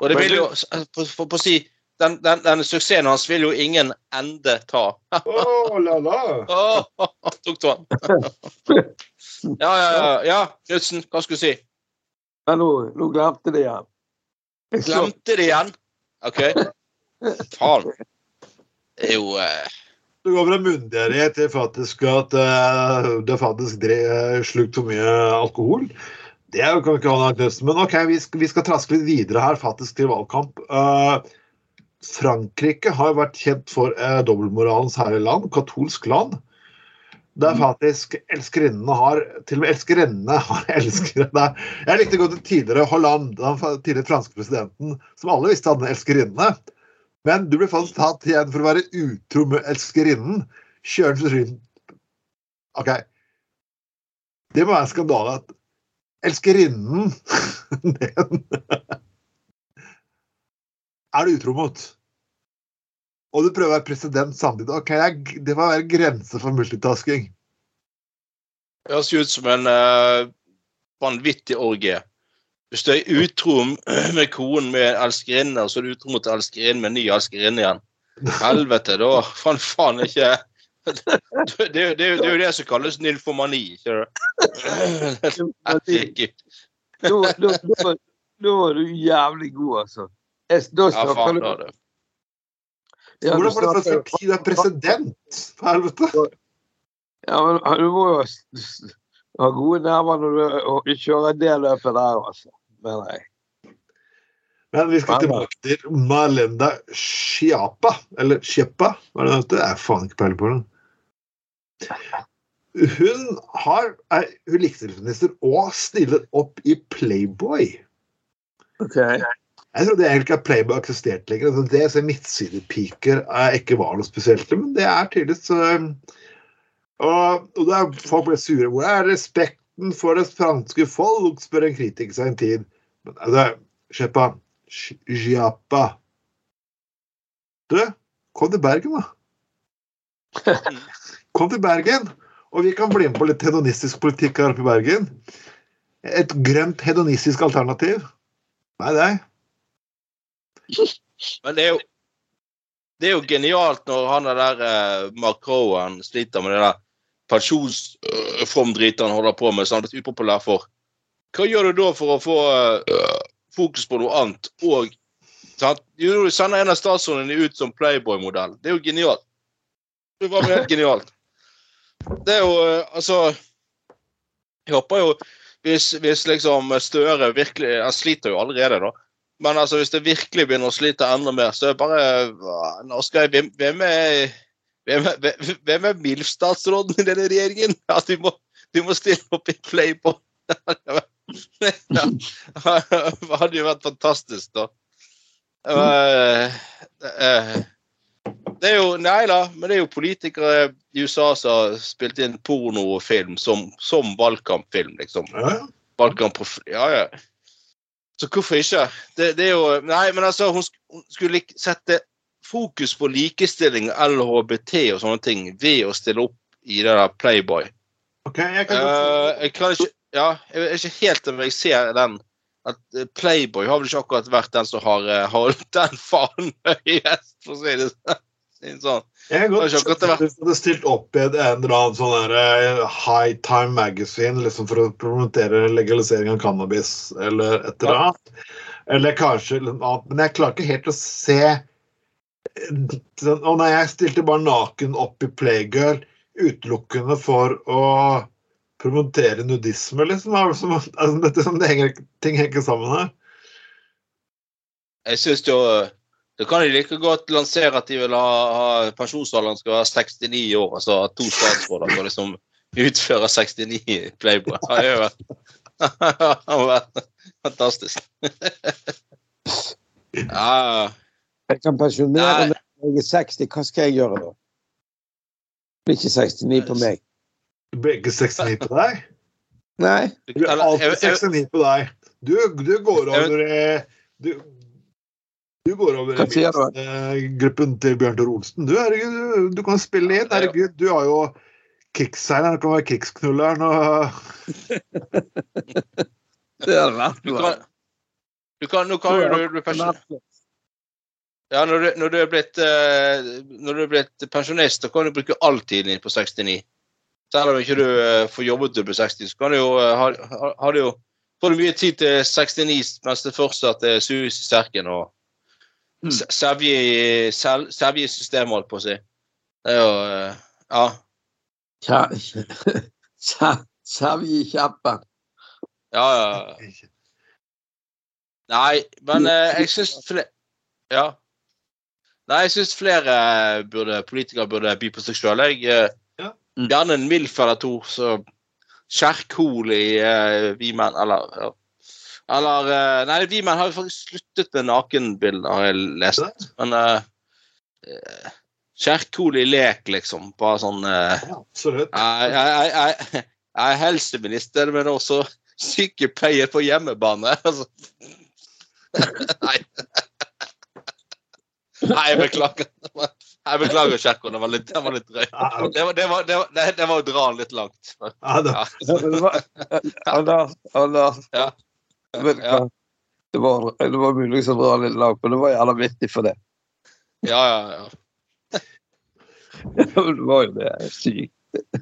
Og det vil jo for, for, å si den, den, denne suksessen hans vil jo ingen ende ta. Oh, la, la. Åh, tok du den? Ja, ja, ja. ja. Knutsen, hva skulle du si? Ja, nå, nå glemte det igjen. Glemte det igjen? OK. Faen. Det er jo eh, Det går fra myndighet til faktisk at uh, det faktisk slukt for mye alkohol. Det kan ikke ha noe. Men OK, vi skal, vi skal traske litt videre her, faktisk til valgkamp. Uh, Frankrike har vært kjent for uh, dobbeltmoralens land, katolsk land. Der faktisk elskerinnene har Til og med elskerinnene har elskere der. Jeg likte godt den tidligere Hollande, den tidligere franske presidenten, som alle visste hadde en elskerinne. Men du ble faktisk tatt igjen for å være utro med elskerinnen. Kjøren rundt OK. Det må være en skandale at elskerinnen den er du utro mot. Og du prøver å være president samtidig. Ok, det er- Det må være grenser for multitasking. høres ut som en uh, vanvittig orgie. Hvis du er utro med konen med elskerinne, og så er du utro mot elskerinnen med en ny elskerinne igjen. Helvete, da faen faen ikke det, det, det, det er jo det som kalles nymfomani, ikke det? Herregud. Da, er du jævlig god, altså. Jeg, da Ja, faen, da, du. ja, Hvordan får du snakker- for tid du er president? For helvete. Ja, men du må jo ha gode nerver når du kjører det løpet der, altså. Mener jeg. Men vi skal tilbake til Malenda Chiapa. Eller Chiapa, hva er det det? Jeg faen ikke peiling på den. Hun har, er hun likestillingsminister og stiller opp i Playboy. Ok. Jeg trodde egentlig at Playboy eksisterte lenger. Altså, Det som midtsidepiker er ikke var noe spesielt, men det er tydeligvis um, Og, og da folk ble sure. Hvor er respekten for det franske folk, spør en kritiker seg en tid. Men altså, Sjeppa Giappa Du, kom til Bergen, da. Kom til Bergen, og vi kan bli med på litt hedonistisk politikk her oppe i Bergen. Et grønt hedonistisk alternativ. Nei, er Men det er jo det er jo genialt når han er der eh, Macron sliter med det der pensjonsfromdritet han holder på med, som han er blitt upopulær for. Hva gjør du da for å få eh, fokus på noe annet? Og sant? Jo, du sender en av statsrådene ut som Playboy-modell. Det er jo genialt. Det var helt genialt. Det er jo eh, Altså Jeg håper jo hvis, hvis liksom Støre virkelig Han sliter jo allerede, da. Men altså, hvis det virkelig begynner å slite enda mer, så er det bare Nå skal jeg Hvem, hvem er hvem er, hvem- er MILF-statsråden i denne regjeringen? Ja, du må, du må stille opp i Playboy. Det hadde jo vært fantastisk, da. Eh, eh, Det er jo Nei da, men det er jo politikere i USA som har spilt inn pornofilm som, som valgkampfilm, liksom Valgkamp. Ja, ja. Så hvorfor ikke? Det, det er jo Nei, men altså, hun, skulle ikke sette fokus på likestilling, LHBT og sånne ting ved å stille opp i det der Playboy. Ok, jeg kan uh, jeg kan ikke Ja, jeg er ikke helt om jeg ser den at eh, Playboy har vel ikke akkurat vært den som har eh, holdt den fanen høyest, for å si det sånn. Jeg kan godt skjønne hvis du hadde stilt opp i en eller annen sånn eh, High Time Magazine liksom for å promotere legalisering av cannabis eller et eller annet. Eller kanskje. Men jeg klarer ikke helt å se sånn, Å nei, jeg stilte bare naken opp i Playgirl utelukkende for å promotere nudisme, liksom. Som, altså, dette, det henger, ting henger ikke sammen her. Jeg syns jo Da kan de like godt lansere at de vil ha, ha pensjonsalderen skal være 69 år. Altså at to statsråder skal liksom utføre 69 i Playboy. Det har jo vært fantastisk. Ja, Jeg kan pensjonere meg når jeg er 60. Hva skal jeg gjøre da? Det blir ikke 69 på meg. Begge 69 på deg? Nei. Du blir alltid jeg- jeg- 69 på deg. Du, du går over du, du går over du? eh, gruppen til Bjørn Tore Olsen. Du, herregud, du, du kan spille inn. Herregud, du har jo kickseileren. Du kan være kickknulleren og Det er noe. Du kan, du kan, du, du pensjon- Ja, når du, når du er blitt eh, Når du er blitt pensjonist, da kan du bruke all tiden din på 69. Selv om ikke du eh, får jobbet til du blir 60, så kan du jo eh, ha, ha, ha det jo Får du mye tid til 69 mens det fortsatt er sus i serken og Mm. sevje i sevje systemet, holdt på å si. Det er jo eh, Ja. Savje i kjeppen. Ja, ja. Nei, men eh, jeg syns Ja. Nei, jeg syns flere burde, politikere burde by på seg sjøl. Jeg eh, Ja. Gjerne en MILF eller to, så Kjerkol i uh, Vimen, eller ja. Eller uh, Nei, Vimen har jo faktisk sluttet med nakenbilder, har jeg lest. Men uh, Kjerkol i lek, liksom. Bare sånn uh, Ja, absolutt. jeg, jeg, jeg, jeg er helseminister, men også sykepleier på hjemmebane. Altså. Nei. Nei, jeg beklager. Jeg beklager, Kjerkol. Det var litt, det var litt drøyt. Det var, det, var, det, var, det, det var å dra den litt langt. Ja, det, var- Anders, Anders. Ja. Ja. Det var, det var mulig å dra litt langt, men det var jævla vittig for det. Ja, ja, ja. Det var jo det. Sykt.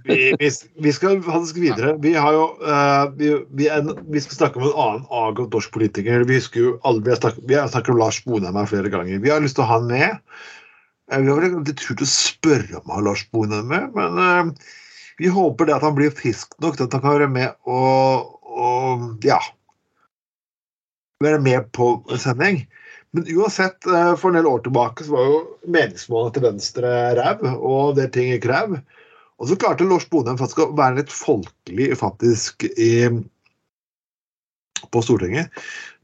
Vi, vi, skal faktisk videre. Vi jo uh, vi, en- skal snakke om en annen avgått norsk politiker. Vi jo alle, vi har snakket, snakket om Lars Bonheim her flere ganger. Vi har lyst til å ha han med. Uh, vi har vel ikke turt å spørre om å ha Lars Bonheim med, men uh, vi håper det at han blir frisk nok til at han kan være med og, og ja være med på en sending. Men uansett, for en del år tilbake så var jo meningsmålene til Venstre ræv, og det ting gikk ræv. Og så klarte Lars Bonheim faktisk å være litt folkelig faktisk i, på Stortinget.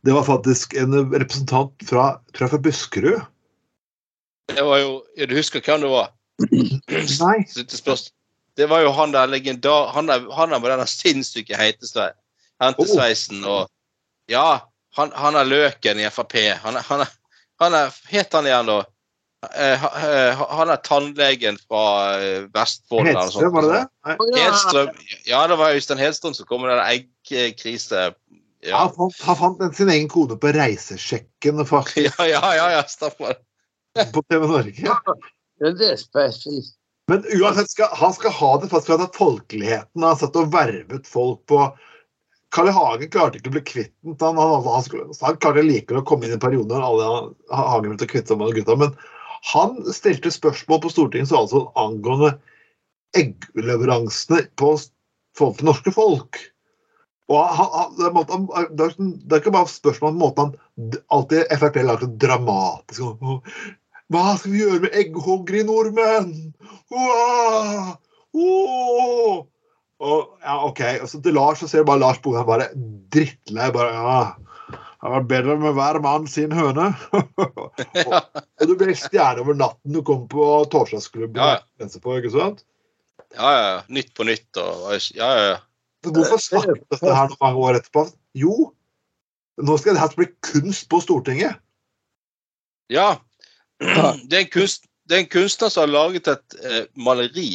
Det var faktisk en representant fra, tror jeg, fra Buskerud. Det var jo ja, Du husker hvem det var? Nei. Det var jo han der legendar... Han der, han der med den sinnssyke hentesveisen og Ja, han, han er løken i Frp. Han han er, han er Het han igjen, da? Eh, eh, Han er tannlegen fra eh, Vestfold eller sånt. Hedstrøm, var det det? Hedstrøm. Ja, det var Øystein Hedstrøm som kom med den eggkrise... Ja. Han fant, han fant sin egen kode på reisesjekken faktisk, Ja, ja, ja, ja, stemmer. på TV Norge. Ja, det er spesielt. Men uansett, skal, han skal ha det faktisk for at folkeligheten har satt og vervet folk på Karl I. Hagen klarte ikke å bli kvitt den. Han, han, han, skulle, han klarte likevel å komme inn i perioden når alle Hagen ville kvitte seg med gutta. Men han stilte spørsmål på Stortinget så altså angående eggleveransene på forhold til norske folk. Og han, han, det, er han, det, er, ikke bare spørsmål om måten han alltid Frp lager det dramatisk. Hva skal vi gjøre med egghoggere i nordmenn? Åh! Åh! Og, ja, OK. Og så til Lars så ser du bare Lars Boheim bare drittlei. bare, ja, Det var bedre med hver mann sin høne. og, og du ble stjerne over natten du kom på torsdagsklubben. Ja. Ja. På, ikke sant? Ja, ja. Nytt på nytt og Ja, ja, ja. Hvorfor snakker vi dette her mange år etterpå? Jo, nå skal det her bli kunst på Stortinget. Ja. Det er en, kunst, det er en kunstner som har laget et eh, maleri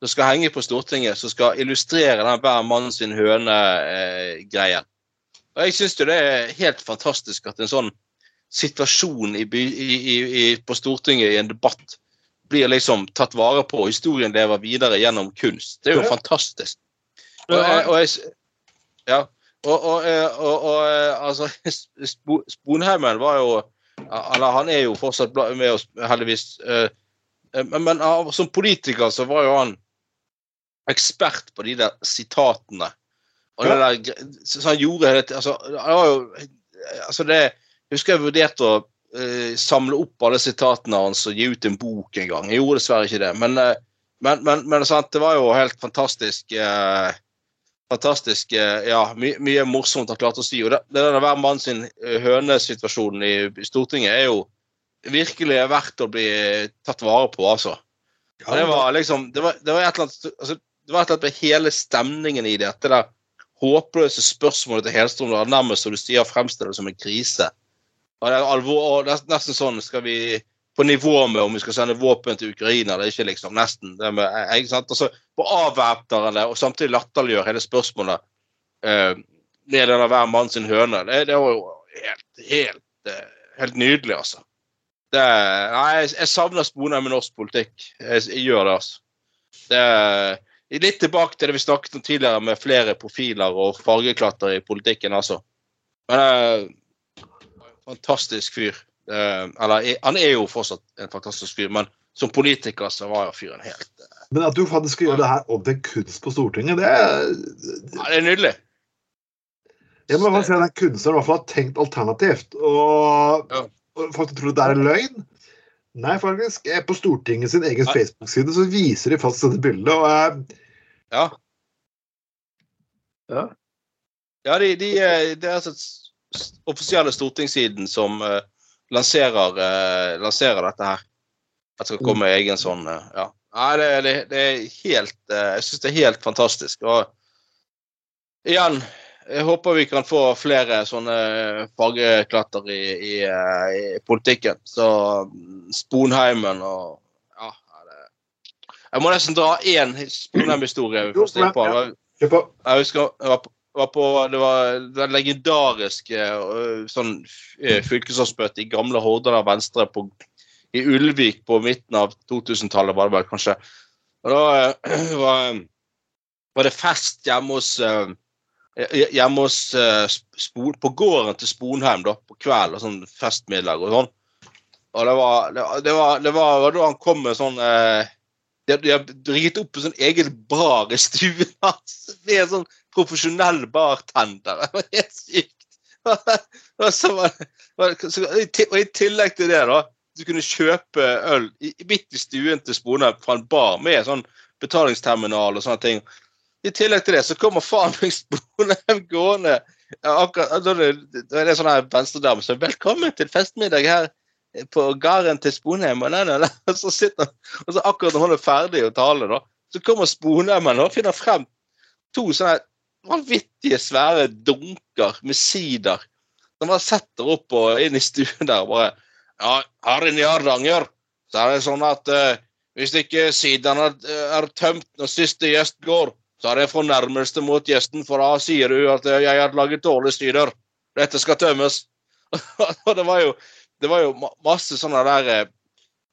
som skal henge på Stortinget, som skal illustrere den hver mann sin høne-greien. Og jeg syns det er helt fantastisk at en sånn situasjon i, i, i, på Stortinget i en debatt blir liksom tatt vare på, og historien lever videre gjennom kunst. Det er jo fantastisk. Og, jeg- og jeg, ja. Og, og, eh, og, og eh, altså Sponheimen var jo Eller han er jo fortsatt med oss, heldigvis. eh, eh, Men, men som politiker så var jo han ekspert på de der sitatene. Og det der, så han gjorde det altså, det var jo, altså det, Jeg husker jeg vurderte å uh, samle opp alle sitatene hans og gi ut en bok en gang. Jeg gjorde dessverre ikke det. Men, uh, men, men, men sant, det var jo helt fantastisk. Uh, fantastisk Ja, my, mye morsomt han klarte å si. Og det, det der hver mann sin eh, hønesituasjon i, i Stortinget er jo virkelig verdt å bli tatt vare på, altså. Det var liksom Det var, det var et eller annet altså, Det var et eller annet med hele stemningen i det. Det der håpløse spørsmålet til Helstrøm nærmest som du sier fremstiller det som en krise. Og det er alvor, og nesten sånn Skal vi på nivå med om vi skal sende våpen til Ukraina eller ikke, liksom. Nesten. Det med, eh, ikke sant? Altså, på avvæpner det, og samtidig latterliggjør hele spørsmålet eh, den der hver mann sin høne. Det, det var jo helt, helt, eh, helt nydelig, altså. Det, nei, jeg, savner Sponheim med norsk politikk. Jeg, jeg gjør det, altså. Det litt tilbake til det vi snakket om tidligere, med flere profiler og fargeklatter i politikken, altså. Men uh, fantastisk fyr. Uh, eller eh, han er jo fortsatt en fantastisk fyr, men som politiker så var jo fyren helt uh, Men at du faktisk skal gjøre det her om til kunst på Stortinget, det er Ja, det er nydelig. Jeg må bare si at den kunstneren i hvert fall har tenkt alternativt. Og, Ja. og folk tror det er løgn. Nei, faktisk. På Stortinget sin egen Facebook-side så viser de fast dette bildet. og eh, Ja. Ja. Ja, de, de, eh, det er altså offisielle stortingssiden som uh, lanserer, uh, lanserer dette her. At det skal komme egen sånn uh, Ja. Nei, det, det, det er helt Jeg syns det er helt fantastisk. Og igjen, jeg håper vi kan få flere sånne fargeklatter i, i, eh, i politikken. Så mm, Sponheimen og Ja. det- Jeg må nesten dra én Sponheim-historie. Jeg husker jeg var på, var på Det var det legendariske øh, sånn fylkesårsmøtet i gamle Hordaland Venstre på, i Ulvik på midten av 2000-tallet, var det vel kanskje. Og da var, var det fest hjemme hos Hjemme hos uh, På gården til Sponheim da, på kveld, og sånn festmiddag og sånn. Og det var, det, var- det var, det var, da han kom med sånn eh, De har rigget opp en sånn egen bar i stuen hans med sånn profesjonell bartender. Det var helt sykt. Og, så var, så, og i tillegg til det, da, du kunne kjøpe øl midt i stuen til Sponheim fra en bar med sånn betalingsterminal og sånne ting. I tillegg til det så kommer faen meg Sponheim gående da er det, sånn her venstredame som 'Velkommen til festmiddag her på gården til Sponheim'. Og, og så sitter han, og så akkurat når han er ferdig å tale, da, så kommer Sponheimen og finner frem to sånne vanvittige svære dunker med sider. Som bare setter opp og inn i stuen der og bare Ja, her inne i Hardanger så er det sånn at uh, hvis ikke sidene er, er tømt når siste gjest går, så er det fornærmelse mot gjesten, for da sier du at eh, jeg har laget dårlige sider. Dette skal tømmes. og det var jo, det var jo masse sånne der eh,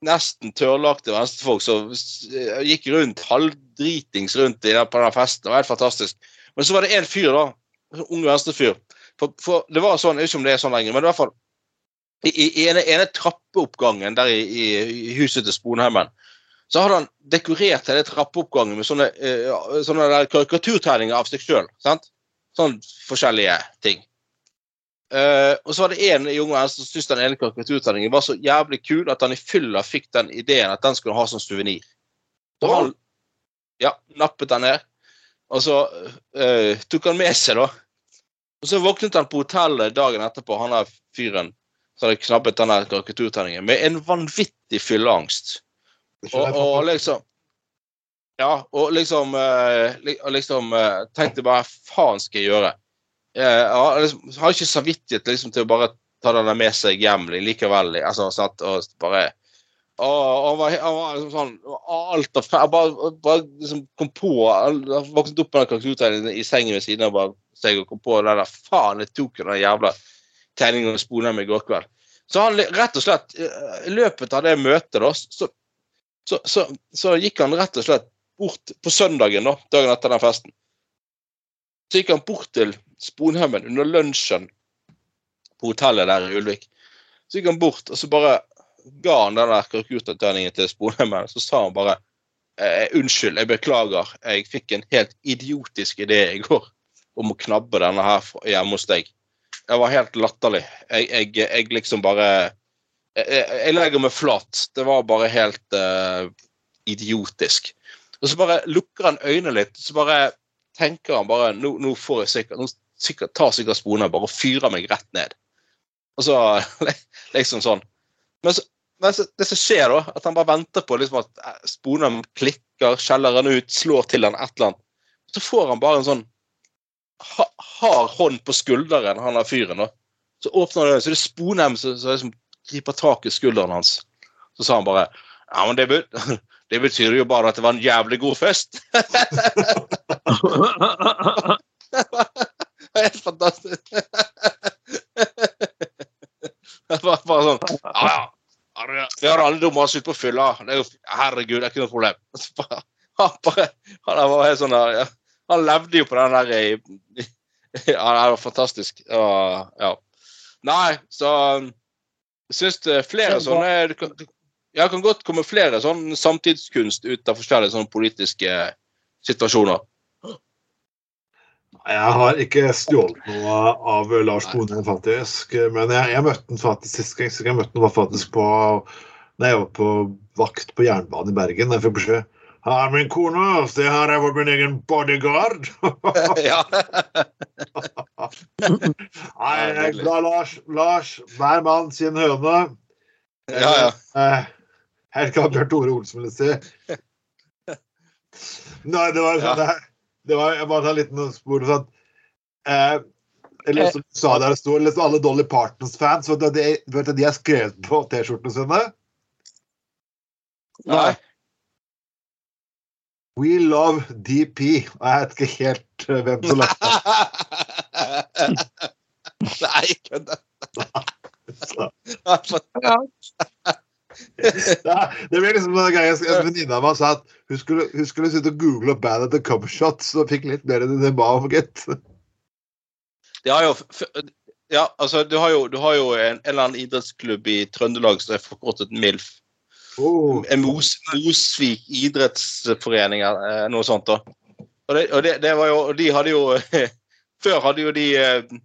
nesten tørrlagte venstrefolk som eh, gikk rundt halvdritings rundt i den, på den festen. Det var helt fantastisk. Men så var det en fyr, da. En ung venstrefyr. For, for det var sånn, jeg vet ikke om det er sånn lenger, men i hvert fall i, i ene, ene trappeoppgangen der i, i, i huset til Sponheimen, så hadde han dekorert hele trappeoppgangen med sånne, uh, sånne karikaturtegninger av seg sjøl. Sånn forskjellige ting. Uh, og så var det en i Unge som syntes den ene karikaturtegningen var så jævlig kul at han i fylla fikk den ideen at den skulle ha som suvenir. Så han ja, nappet den ned, og så uh, tok han med seg, da. Og så våknet han på hotellet dagen etterpå, han der fyren som hadde knappet den karikaturtegningen, med en vanvittig fylleangst. Og, og liksom Ja, og liksom, eh, liksom eh, tenkte bare faen skal jeg gjøre? Eh, Jeg har liksom, har ikke samvittighet liksom, til å bare ta den med seg hjem likevel. Altså, satt og bare og han var, han var liksom sånn Alt av bare, bare liksom kom på Han vokste opp med den karaktertegningen i sengen ved siden av bare seg og kom på den der Faen, jeg tok den jævla tegningen og spona med i går kveld. Så han rett og slett, i løpet av det møtet, da, så, så, så, så gikk han rett og slett bort på søndagen, da, dagen etter den festen. Så gikk han bort til Sponheimen under lunsjen på hotellet der i Ulvik. Så gikk han bort, og så bare ga han den der karikaturtegningen til Sponheimen. Så sa han bare eh, 'Unnskyld, jeg beklager. Jeg fikk en helt idiotisk idé i går om å knabbe denne her hjemme hos deg.' Det var helt latterlig. Jeg, jeg, jeg liksom bare jeg, jeg legger meg flat. Det var bare helt uh, idiotisk. Og så bare lukker han øynene litt, så bare tenker han bare Nå, nå får jeg sikkert Nå sikkert, tar sikkert Spone bare og fyrer meg rett ned. Og så liksom sånn. Men, så, men så, det som skjer, da, at han bare venter på liksom at sponen klikker, skjeller han ut, slår til han et eller annet. Så får han bare en sånn ha, hard hånd på skulderen, han der fyren. da. Så åpner han øynene, så det er Sponheim som liksom griper tak i skulderen hans. Så sa han bare Ja, men det, bet det betyr jo bare at det var en jævlig god fest. Det var helt fantastisk. Det var bare sånn Ja, ja. Vi har alle dumma oss ut på fylla. Er herregud, det er ikke noe problem. Han bare, han var helt sånn der, ja. Han levde jo på den der Ja, det var fantastisk. Ja, ja. Nei, så jeg syns det er flere sånne kan, Ja, det kan godt komme flere sånn samtidskunst ut av forskjellige sånne politiske situasjoner. Jeg har ikke stjålet noe av Lars Bonde, faktisk. Men jeg, jeg møtte den faktisk sist gang jeg møtte den faktisk på da jeg var på vakt på jernbanen i Bergen. Jeg fikk beskjed Her, min kone, det her er min egen bodyguard. ja. Nei, jeg er glad, Lars. Lars, hver mann sin høne. ja, ja. Eh, Helt klart Bjørn Tore Olsen ville si. Nei, det var sånn ja. det var, Jeg bare tar en liten spor sånn eh, Eller som du sa der det sto liksom alle Dolly Partons-fans. Vet du hva de, vet du hva de har skrevet på T-skjortene sine? Nei. We love DP. Jeg vet ikke helt eh, hvem som lagde det. Nei, kødda. Så, Det, ble liksom en greie en venninne av meg sa at hun skulle, hun skulle sitte og google opp bandet The Cover Shots og fikk litt mer enn det ba om, gitt. De har jo f Ja, altså, du har jo, du har jo en, en eller annen idrettsklubb i Trøndelag som er forkortet MILF. Oh. Mos, Mosvik idrettsforening eller eh, noe sånt. da. Og, det, og det, det var jo, de hadde jo Før hadde jo de eh,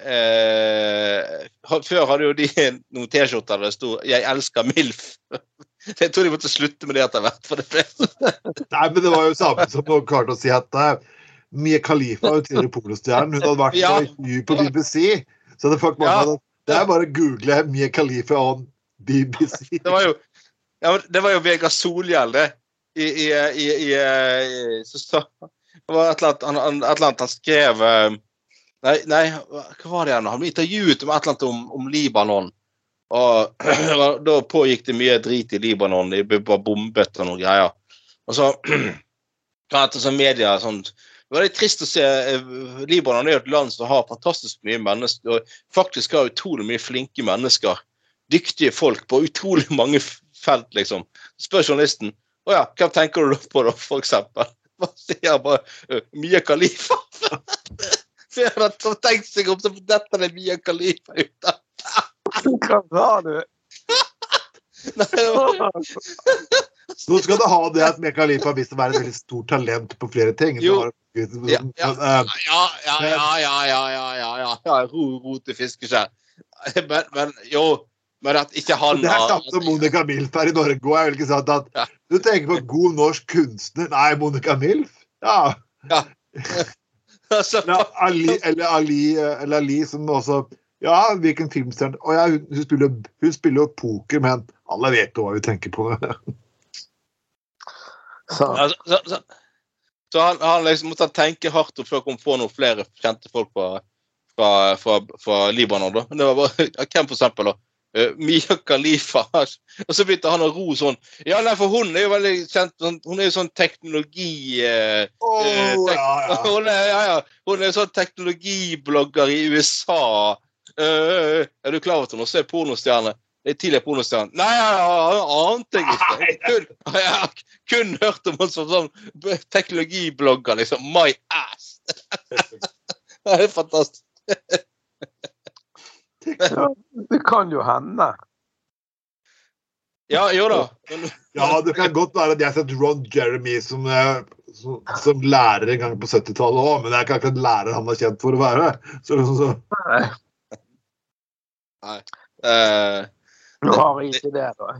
eh, Før hadde jo de noen T-skjorter der det sto 'Jeg elsker MILF'. Jeg tror de måtte slutte med det etter hvert. for det ble Nei, men det var jo samme som noen klarte å si at Mie Mia Khalifa er jo tidligere polostjerne. Hun hadde vært Ja. på BBC. Så det, folk Ja. det er bare å google Mia Khalifa on BBC. Det var jo, ja, det var jo Vegard Solhjell, det. I, i, i, i, så, så, Det var et eller annet han, eller annet han skrev eh, Nei, nei, hva var det igjen? Han ble intervjuet om et eller annet om, om Libanon. Og da pågikk det mye drit i Libanon. De ble bare bombet og noen greier. Og så kan etter sånn media sånn det var litt trist å se eh, Libanon er et land som har fantastisk mye mennesker. og Faktisk har utrolig mye flinke mennesker. Dyktige folk på utrolig mange felt, liksom. Spør journalisten. Å ja, hvem tenker du på, da, for eksempel? Hva sier han bare? «Øh, Mia Khalifa? Ser han har tenkt seg om, så detter det Mia Khalifa ut av Hva sa du? Nei, Nå skal du ha det at Mia Khalifa har vist å være et veldig stort talent på flere ting. Jo. Ja, ja. eh, Ja, ja, ja, ja, ja, ja, ja, ja, ja. Ro, ro til fiskeskjær. Men, men jo Men at ikke han Det er samme som Monica Milf her i Norge. og Jeg vil ikke si at, Ja. Du tenker på god norsk kunstner. Nei, Monica Milf? Ja. ja. Eller Ali, eller Ali, eh, eller Ali som også Ja, hvilken filmstjerne Å ja, hun, spiller, hun spiller jo poker, men alle vet jo hva vi tenker på. Så, Ja, så, så, så han, han liksom måtte tenke hardt før han kom på noen flere kjente folk fra, fra, fra, fra Libanon. da. Det var bare, Hvem for eksempel? da? Eh, Mia Khalifa. Og så begynte han å ro sånn. Ja, nei, for hun er jo veldig kjent sånn- Hun er jo sånn teknologi... Eh, Oh, tek- ja, ja. Hun er, ja, ja. Hun er sånn teknologiblogger i USA. Uh, er du klar over at hun også er pornostjerne? Det er tidligere pornostjerne. Nei, jeg ante jeg ikke. Kun, jeg har kun hørt om henne som sånn teknologiblogger, liksom. My ass! det er fantastisk. Ja, det kan jo hende. Ja, jo da. Ja, det kan godt være at jeg har sett Ron Jeremy som, eh, som, som lærer en gang på 70-tallet òg, men det er ikke akkurat lærer han er kjent for å være. Så, så, så. Nei, Uh, du har ikke det, da.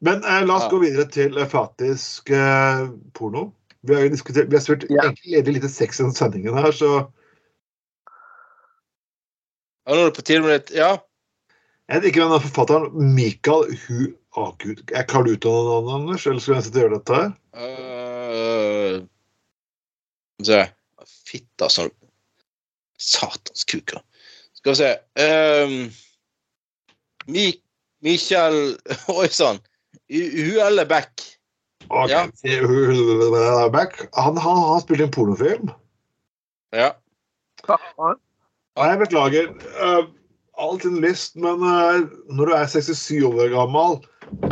Men eh, la oss Ja. gå videre til eh, faktisk eh, porno. Vi har jo diskutert, vi har spurt Ja. egentlig lite sex i sendingen her, så ja, nå er det på tide med litt Ja. Jeg liker denne forfatteren Mikael Hu... Å, gud. Jeg klarer du uttale navnet, Anders? Eller skal jeg sette gjøre dette her? Uh, se. Fitta sånn Satans kuker. Skal vi se um, Mi, Michael Oi sann. Huelle Beck. Okay. Ja. Han, han, han spilte en pornofilm. Ja. Faen. Nei, jeg beklager. Uh, all sin lyst, men uh, når du er 67 år gammel,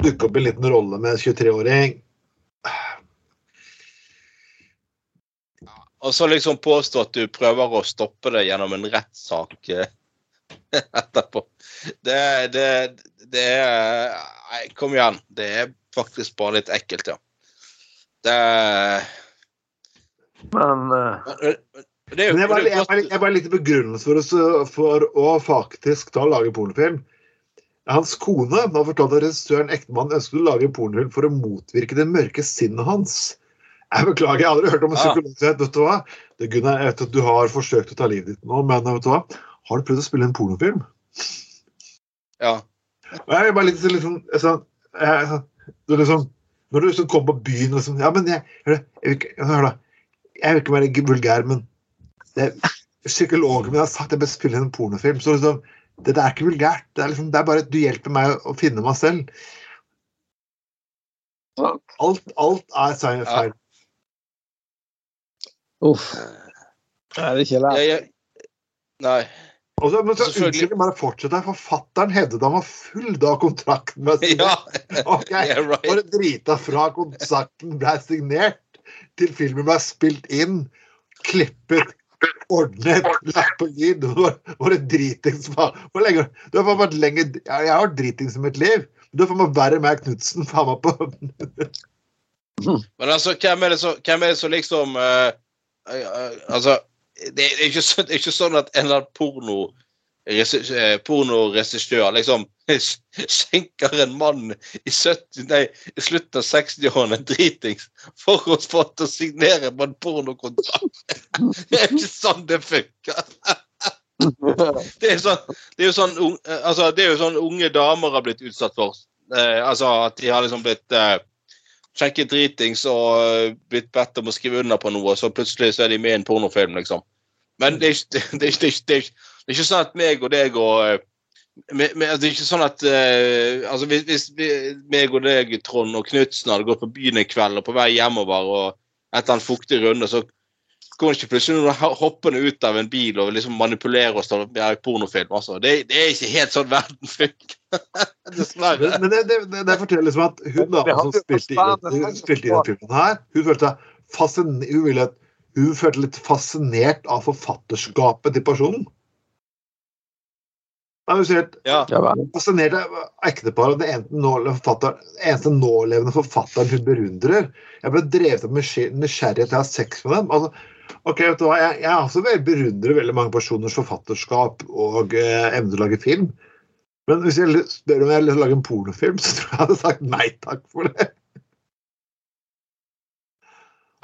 dukker opp i en liten rolle med en 23-åring Og så liksom påstå at du prøver å stoppe det gjennom en rettssak eh, etterpå. Det, det, det er Nei, kom igjen. Det er faktisk bare litt ekkelt, ja. Det Men eh, det er jo jeg bare, jo jeg bare, jeg bare litt begrunnelse for, for å faktisk ta og lage pornofilm. Hans kone har fortalt at regissøren ektemann ønsket å lage en pornofilm for å motvirke det mørke sinnet hans. Jeg beklager, jeg har aldri hørt om en psykolog som vet du hva? Det, Gunnar, jeg vet at du har forsøkt å ta livet ditt nå, men vet du hva? Har du prøvd å spille en pornofilm? Ja. Og jeg er bare litt, litt sånn jeg, du liksom, Når du liksom kommer på byen og liksom Ja, men jeg Hør, da, jeg vil ikke, hør da. Jeg vil ikke være vulgær, men det, psykologen min har sagt at jeg bør spille en pornofilm. Så liksom, det det er ikke vulgært. Det er, liksom, det er bare at du hjelper meg å finne meg selv. Alt, alt er feil. Ja. Uff. Det er ikke lett. Jeg, jeg, nei. Og så, men så unnskyld, bare fortsett. Forfatteren hevdet han var full da kontrakten ble signert. Ja, Ok, yeah, right. Bare drita fra kontrakten ble signert til filmen ble spilt inn, klippet, ordnet, et på og Var det dritings. Hvor lenge Du har faen vært lenge Jeg har vært dritings i mitt liv. Du er faen meg verre med Knutsen faen meg på Men altså, hvem er det som, hvem er det som liksom uh, uh, Altså, det, er ikke så, det er ikke sånn at en eller annen porno pornoregissør liksom skjenker en mann i, 70, nei, slutten av 60-årene dritings for å få til å signere på en pornokontrakt. Det er ikke sånn det funker. Det er, sånn, det er sånn eh, altså, det er jo sånn unge damer har blitt utsatt for. Eh, altså at de har liksom blitt eh, skjenket dritings og eh, blitt bedt om å skrive under på noe, og så plutselig så er de med i en pornofilm, liksom. Men det er, ikke- det er, ikke- det er, ikke- sånn at meg og deg og med, me- me- Det er ikke sånn at uh, altså hvis, hvis vi- meg og deg, Trond og Knutsen, hadde gått på byen en kveld og på vei hjemover og etter en fuktig runde, så kommer ikke plutselig noen hoppende ut av en bil og liksom manipulerer oss til å være pornofilm. Altså. Det, det er ikke helt sånn verden funker. Dessverre. men det, det, det, det forteller liksom at hun da, som spilte spilte i den filmen her, hun følte seg fascin- hun, ville, hun følte litt fascinert av forfatterskapet til personen. Ja, er sier at Ja. Fascinert av ekteparet. Nålevende forfatter, eneste nålevende forfatteren hun beundrer. Jeg ble drevet av nysgjer- nysgjerrighet til å ha sex med dem. Altså, ok, vet du hva, Jeg, jeg også beundrer veldig mange personers forfatterskap og eh, evne til å lage film. Men hvis jeg spør om jeg vil lage en pornofilm, så tror jeg jeg hadde sagt nei takk for det.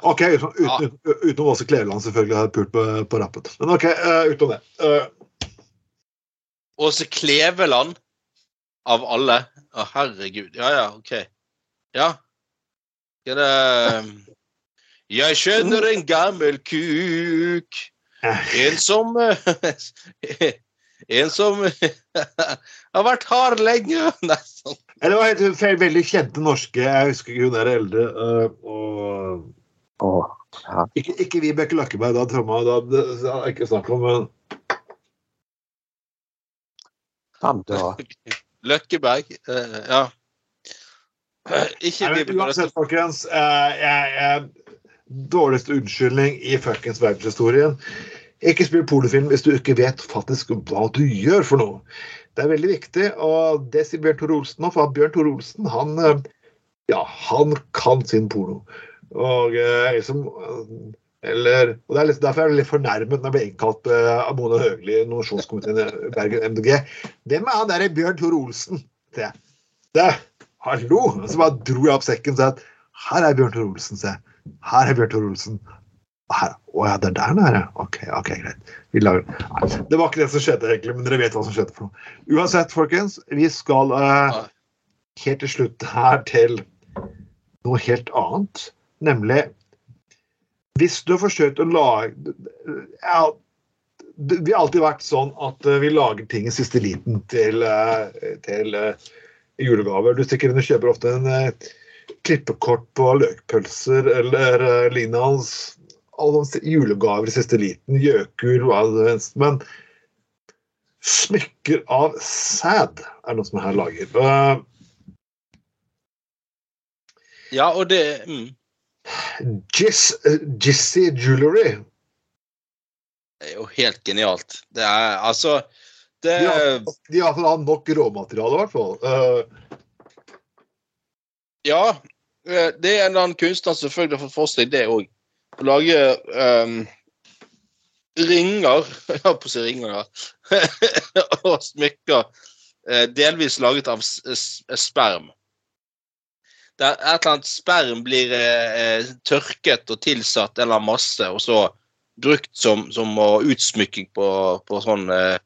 OK, uten, uten, utenom Åse Kleveland selvfølgelig har pult på, på rappen. Men OK, uh, utenom det. Eh, Åse Kleveland av alle. Å, herregud. Ja, ja, OK. Ja. Skal det Jeg skjønner en gammel kuk. En som En som har vært hard lenge. Nei, sånn. Det var helt veldig kjente norske Jeg husker hun er eldre. øh, og Åh, ja. ikke, ikke Vibeke Løkkeberg, da Tromma. da, det, det ikke snakk om men Han da. Løkkeberg. Uh, ja. Ikke Nei, men Uansett, folkens. Uh, jeg, jeg, dårligste unnskyldning i fuckings verdenshistorien. Ikke spill pornofilm hvis du ikke vet faktisk hva du gjør for noe. Det er veldig viktig, og det sier Bjørn Tore Olsen nå, for at Bjørn Tore Olsen, han eh, Ja, han kan sin porno. Og eh, liksom eller, og det er liksom, Derfor er jeg litt fornærmet når jeg ble innkalt uh, av Mona Høgli i nominasjonskomiteen i Bergen MDG. Hvem er han derre Bjørn Tore Olsen? sier. Det, hallo! Så bare dro jeg opp sekken og sa at her er Bjørn Tore Olsen, se. Her er Bjørn Tore Olsen. Her. Å ja, det er der han er, ja. Ok, ok, greit. Vi lager Nei, Det var ikke det som skjedde, egentlig, men dere vet hva som skjedde for noe. Uansett, folkens, vi skal uh, helt til slutt her til noe helt annet. Nemlig Hvis du har forsøkt å lage ja, det- har alltid vært sånn at eh, vi lager ting i siste liten til, eh, til eh, julegaver. Du stikker inn og kjøper ofte en klippekort på løkpølser eller lignende. Alle julegaver i siste liten. Gjøkur, hva det helst. Men Smykker av sæd er noe som jeg her lager. Ja, og det mm, Giss, uh, Jizzy Jewelry. det er jo helt genialt. Det er altså det, De har, de har nok råmateriale, i hvert fall. Uh, Ja, eh, det er en eller annen kunstner som selvfølgelig har fått for seg det òg. Å lage um, ringer Jeg holdt på å si ringer, ja. og smykker eh, delvis laget av sperm. Der et eller annet sperm blir eh, eh, tørket og tilsatt en eller annen masse, og så brukt som, som utsmykking på, på sånn eh,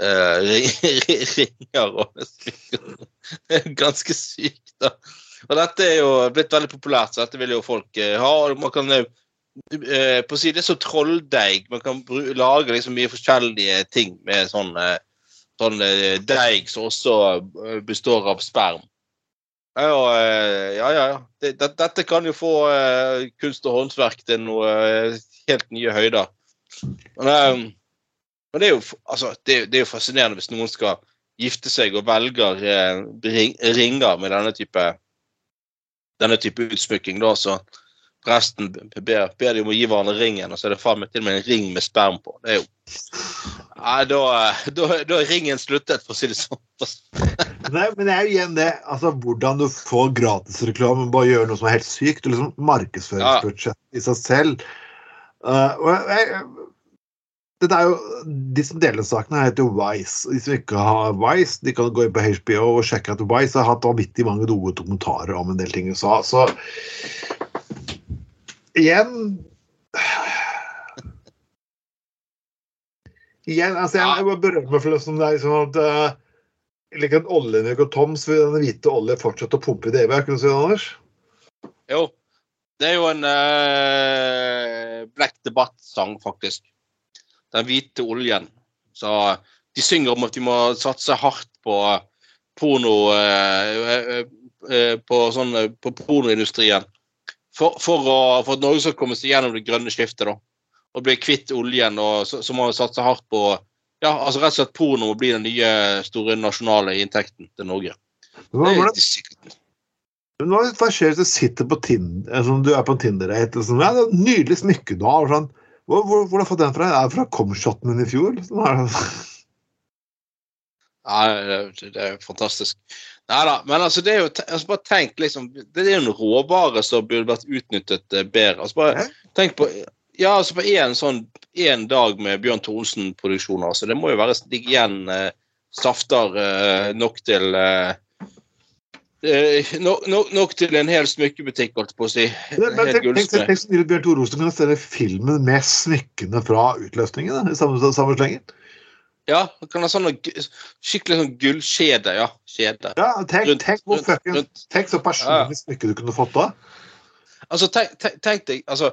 eh, ringer og ganske sykt, da. Og dette er jo blitt veldig populært, så dette vil jo folk eh, ha. Man kan eh, på å si det er så trolldeig. Man kan lage liksom mye forskjellige ting med sånn, sånn deig som også består av sperm. Ja, eh, ja, ja. ja. Det, det, dette kan jo få eh, kunst og håndverk til noe eh, helt nye høyder. Men, eh, men det er jo altså, det, er- er fascinerende hvis noen skal gifte seg og velger eh, ring, ringer med denne type denne type utsmykking. da, så Presten ber, ber de om å gi hverandre ringen, og så er det faen meg til og med en ring med sperm på. Det er jo Nei, da, da, da ringen sluttet, for å si det sånn. Nei, men det er jo igjen det. Altså, hvordan du får gratisreklame med å gjøre noe som er helt sykt. og liksom Markedsføringsbudsjett i seg selv. Uh, og jeg, dette er jo, De som deler sakene, heter jo Vice. De som ikke har Vice, de kan gå inn på HBO og sjekke at Vice har hatt vanvittig mange gode dokumentarer om en del ting i USA. Så igjen Igjen, altså jeg, jeg bare berømmer for det som det er liksom at uh, like at oljen og toms, vil den hvite olje fortsette å pumpe i det evige. Er ikke det Anders? Jo. Det er jo en uh, Black Debatt-sang, faktisk. Den hvite oljen. Så de synger om at de må satse hardt på porno uh, uh, eh, på, sånn, eh, på pornoindustrien. For, for, å, for at Norge skal komme seg gjennom det grønne skiftet, da. Og bli kvitt oljen, og så, så må vi satse hardt på ja, altså rett og slett porno må bli den nye store nasjonale inntekten til Norge. Hva, Det sikkert. Men Hva, hva skjer hvis du sitter på Tinder, eh, som du er på en Tinder-date og sånn, ja, det er Nydelig smykke du har. Sånn. Hvor, hvor, hvor har du fått den fra? Er det fra comshoten din i fjor? Liksom? Er det- Ja, det, det er fantastisk. Nei da, men altså det er jo altså Bare tenk, liksom. Det er jo en råvare som burde vært utnyttet eh, bedre. Altså bare tenk på Ja, altså på én sånn én dag med Bjørn Thorsen-produksjoner, altså det må jo være ligge igjen eh, safter eh, nok til eh, eh, nok, nok, nok til en hel smykkebutikk, holdt på å si. Men, men hel tenk, tenk, tenk så Bjørn Tore kan stelle filmen med smykkene fra utløsningen da, i samme, samme slengen. Ja, kan ha sånn skikkelig sånn gullkjede. Ja, kjede. Ja, tenk, Rundt- tenk, rundt- fucking, rundt. tenk så personlig smykke du kunne fått da. Altså, tenk, tenk, tenk deg altså,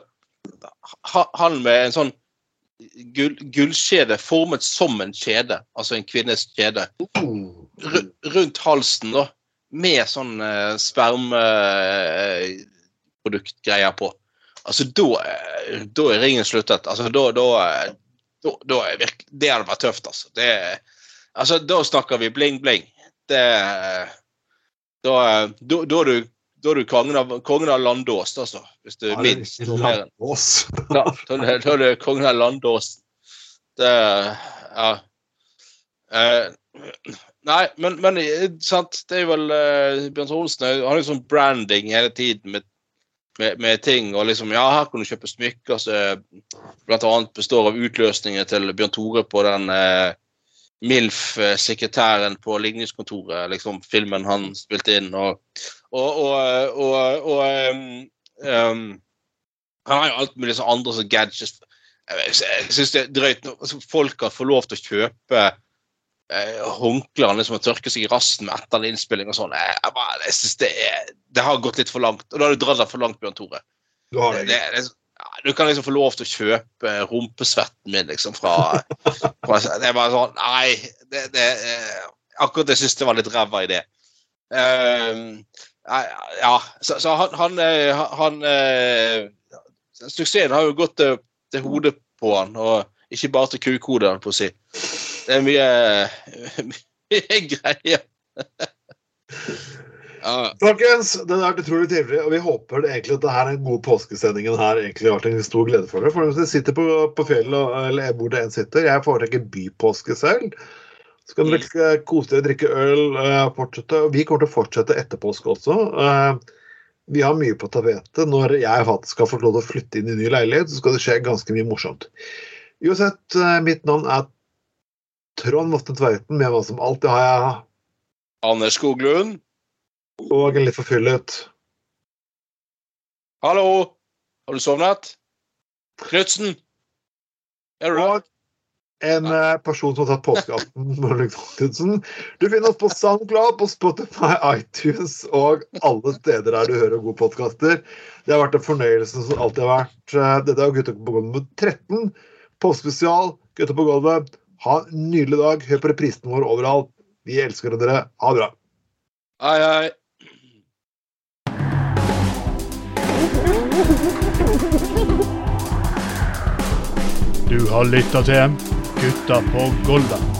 Han med en sånn gull, gullkjede formet som en kjede, altså en kvinnes kjede, rundt halsen, da, med sånn uh, spermproduktgreier på. Altså, da, eh, da er ringen sluttet. Altså, da, da, eh, da, er virkelig Det hadde vært tøft, altså. Det, altså, da snakker vi bling-bling. Det Da, eh, da, da du da er du kongen av, kongen av Landås, altså. Hvis du Ja, minst Landås. ja, da da er du kongen av Landåsen. Det Ja. Eh, nei, men, men eh, sant, det er vel eh, Bjørn Olsen han har jo sånn branding hele tiden med, med, med ting. Og liksom, ja, her kan du kjøpe smykker som blant annet består av utløsninger til Bjørn Tore på den eh, MILF-sekretæren på ligningskontoret, liksom filmen han spilte inn. Og, og, og, og, og um, um, han har jo alt mulig sånn andre som gadgets. Jeg syns det er drøyt når altså, folk har fått lov til å kjøpe eh, håndklær liksom, og tørke seg i rassen med etter en innspilling og sånn. Jeg, jeg, jeg synes det, er, det har gått litt for langt. Og da har du dratt deg for langt, Bjørn Tore. Du har Det, det. det, det, du kan liksom få lov til å kjøpe rumpesvetten min liksom fra, fra Det bare sånn Nei, det, det eh, Akkurat jeg syns det var litt ræva idé. Um, ja, så, så han, han, eh, han uh, Suksessen har jo gått til, til hodet på han, og ikke bare til kukhodet, på å si. Det er mye, mye greier. Folkens, det har vært utrolig trivelig, og vi håper det egentlig at det her er en god påskesendingen her egentlig har vært en stor glede for dere. For hvis dere sitter på, på fjellet, eller hvor det enn sitter, jeg foretrekker bypåske selv. Så kan dere kose dere, drikke øl, eh, fortsette. Vi kommer til å fortsette etter påske også. Eh, Vi har mye på tapetet. Når jeg faktisk skal få lov til å flytte inn i ny leilighet, så skal det skje ganske mye morsomt. Uansett, eh, mitt navn er Trond Vatne Tveiten. Med hva som alltid har jeg Anders Skoglund, og en litt forfyllet hallo! Har du sovnet? Knutsen? Er du der? En eh, person som har tatt påskeaften Du finner oss på SoundCloud, på Spotify, iTunes og alle steder der du hører gode podkaster. Det har vært en fornøyelse som alltid har vært. Eh, Dette er Gutta på gulvet nummer 13. Påskespesial, Gutta på gulvet. Ha en nydelig dag. Hør på reprisene vår overalt. Vi elsker dere. Ha det bra. Hei, hei. Du har lytta til Gutta på Golda.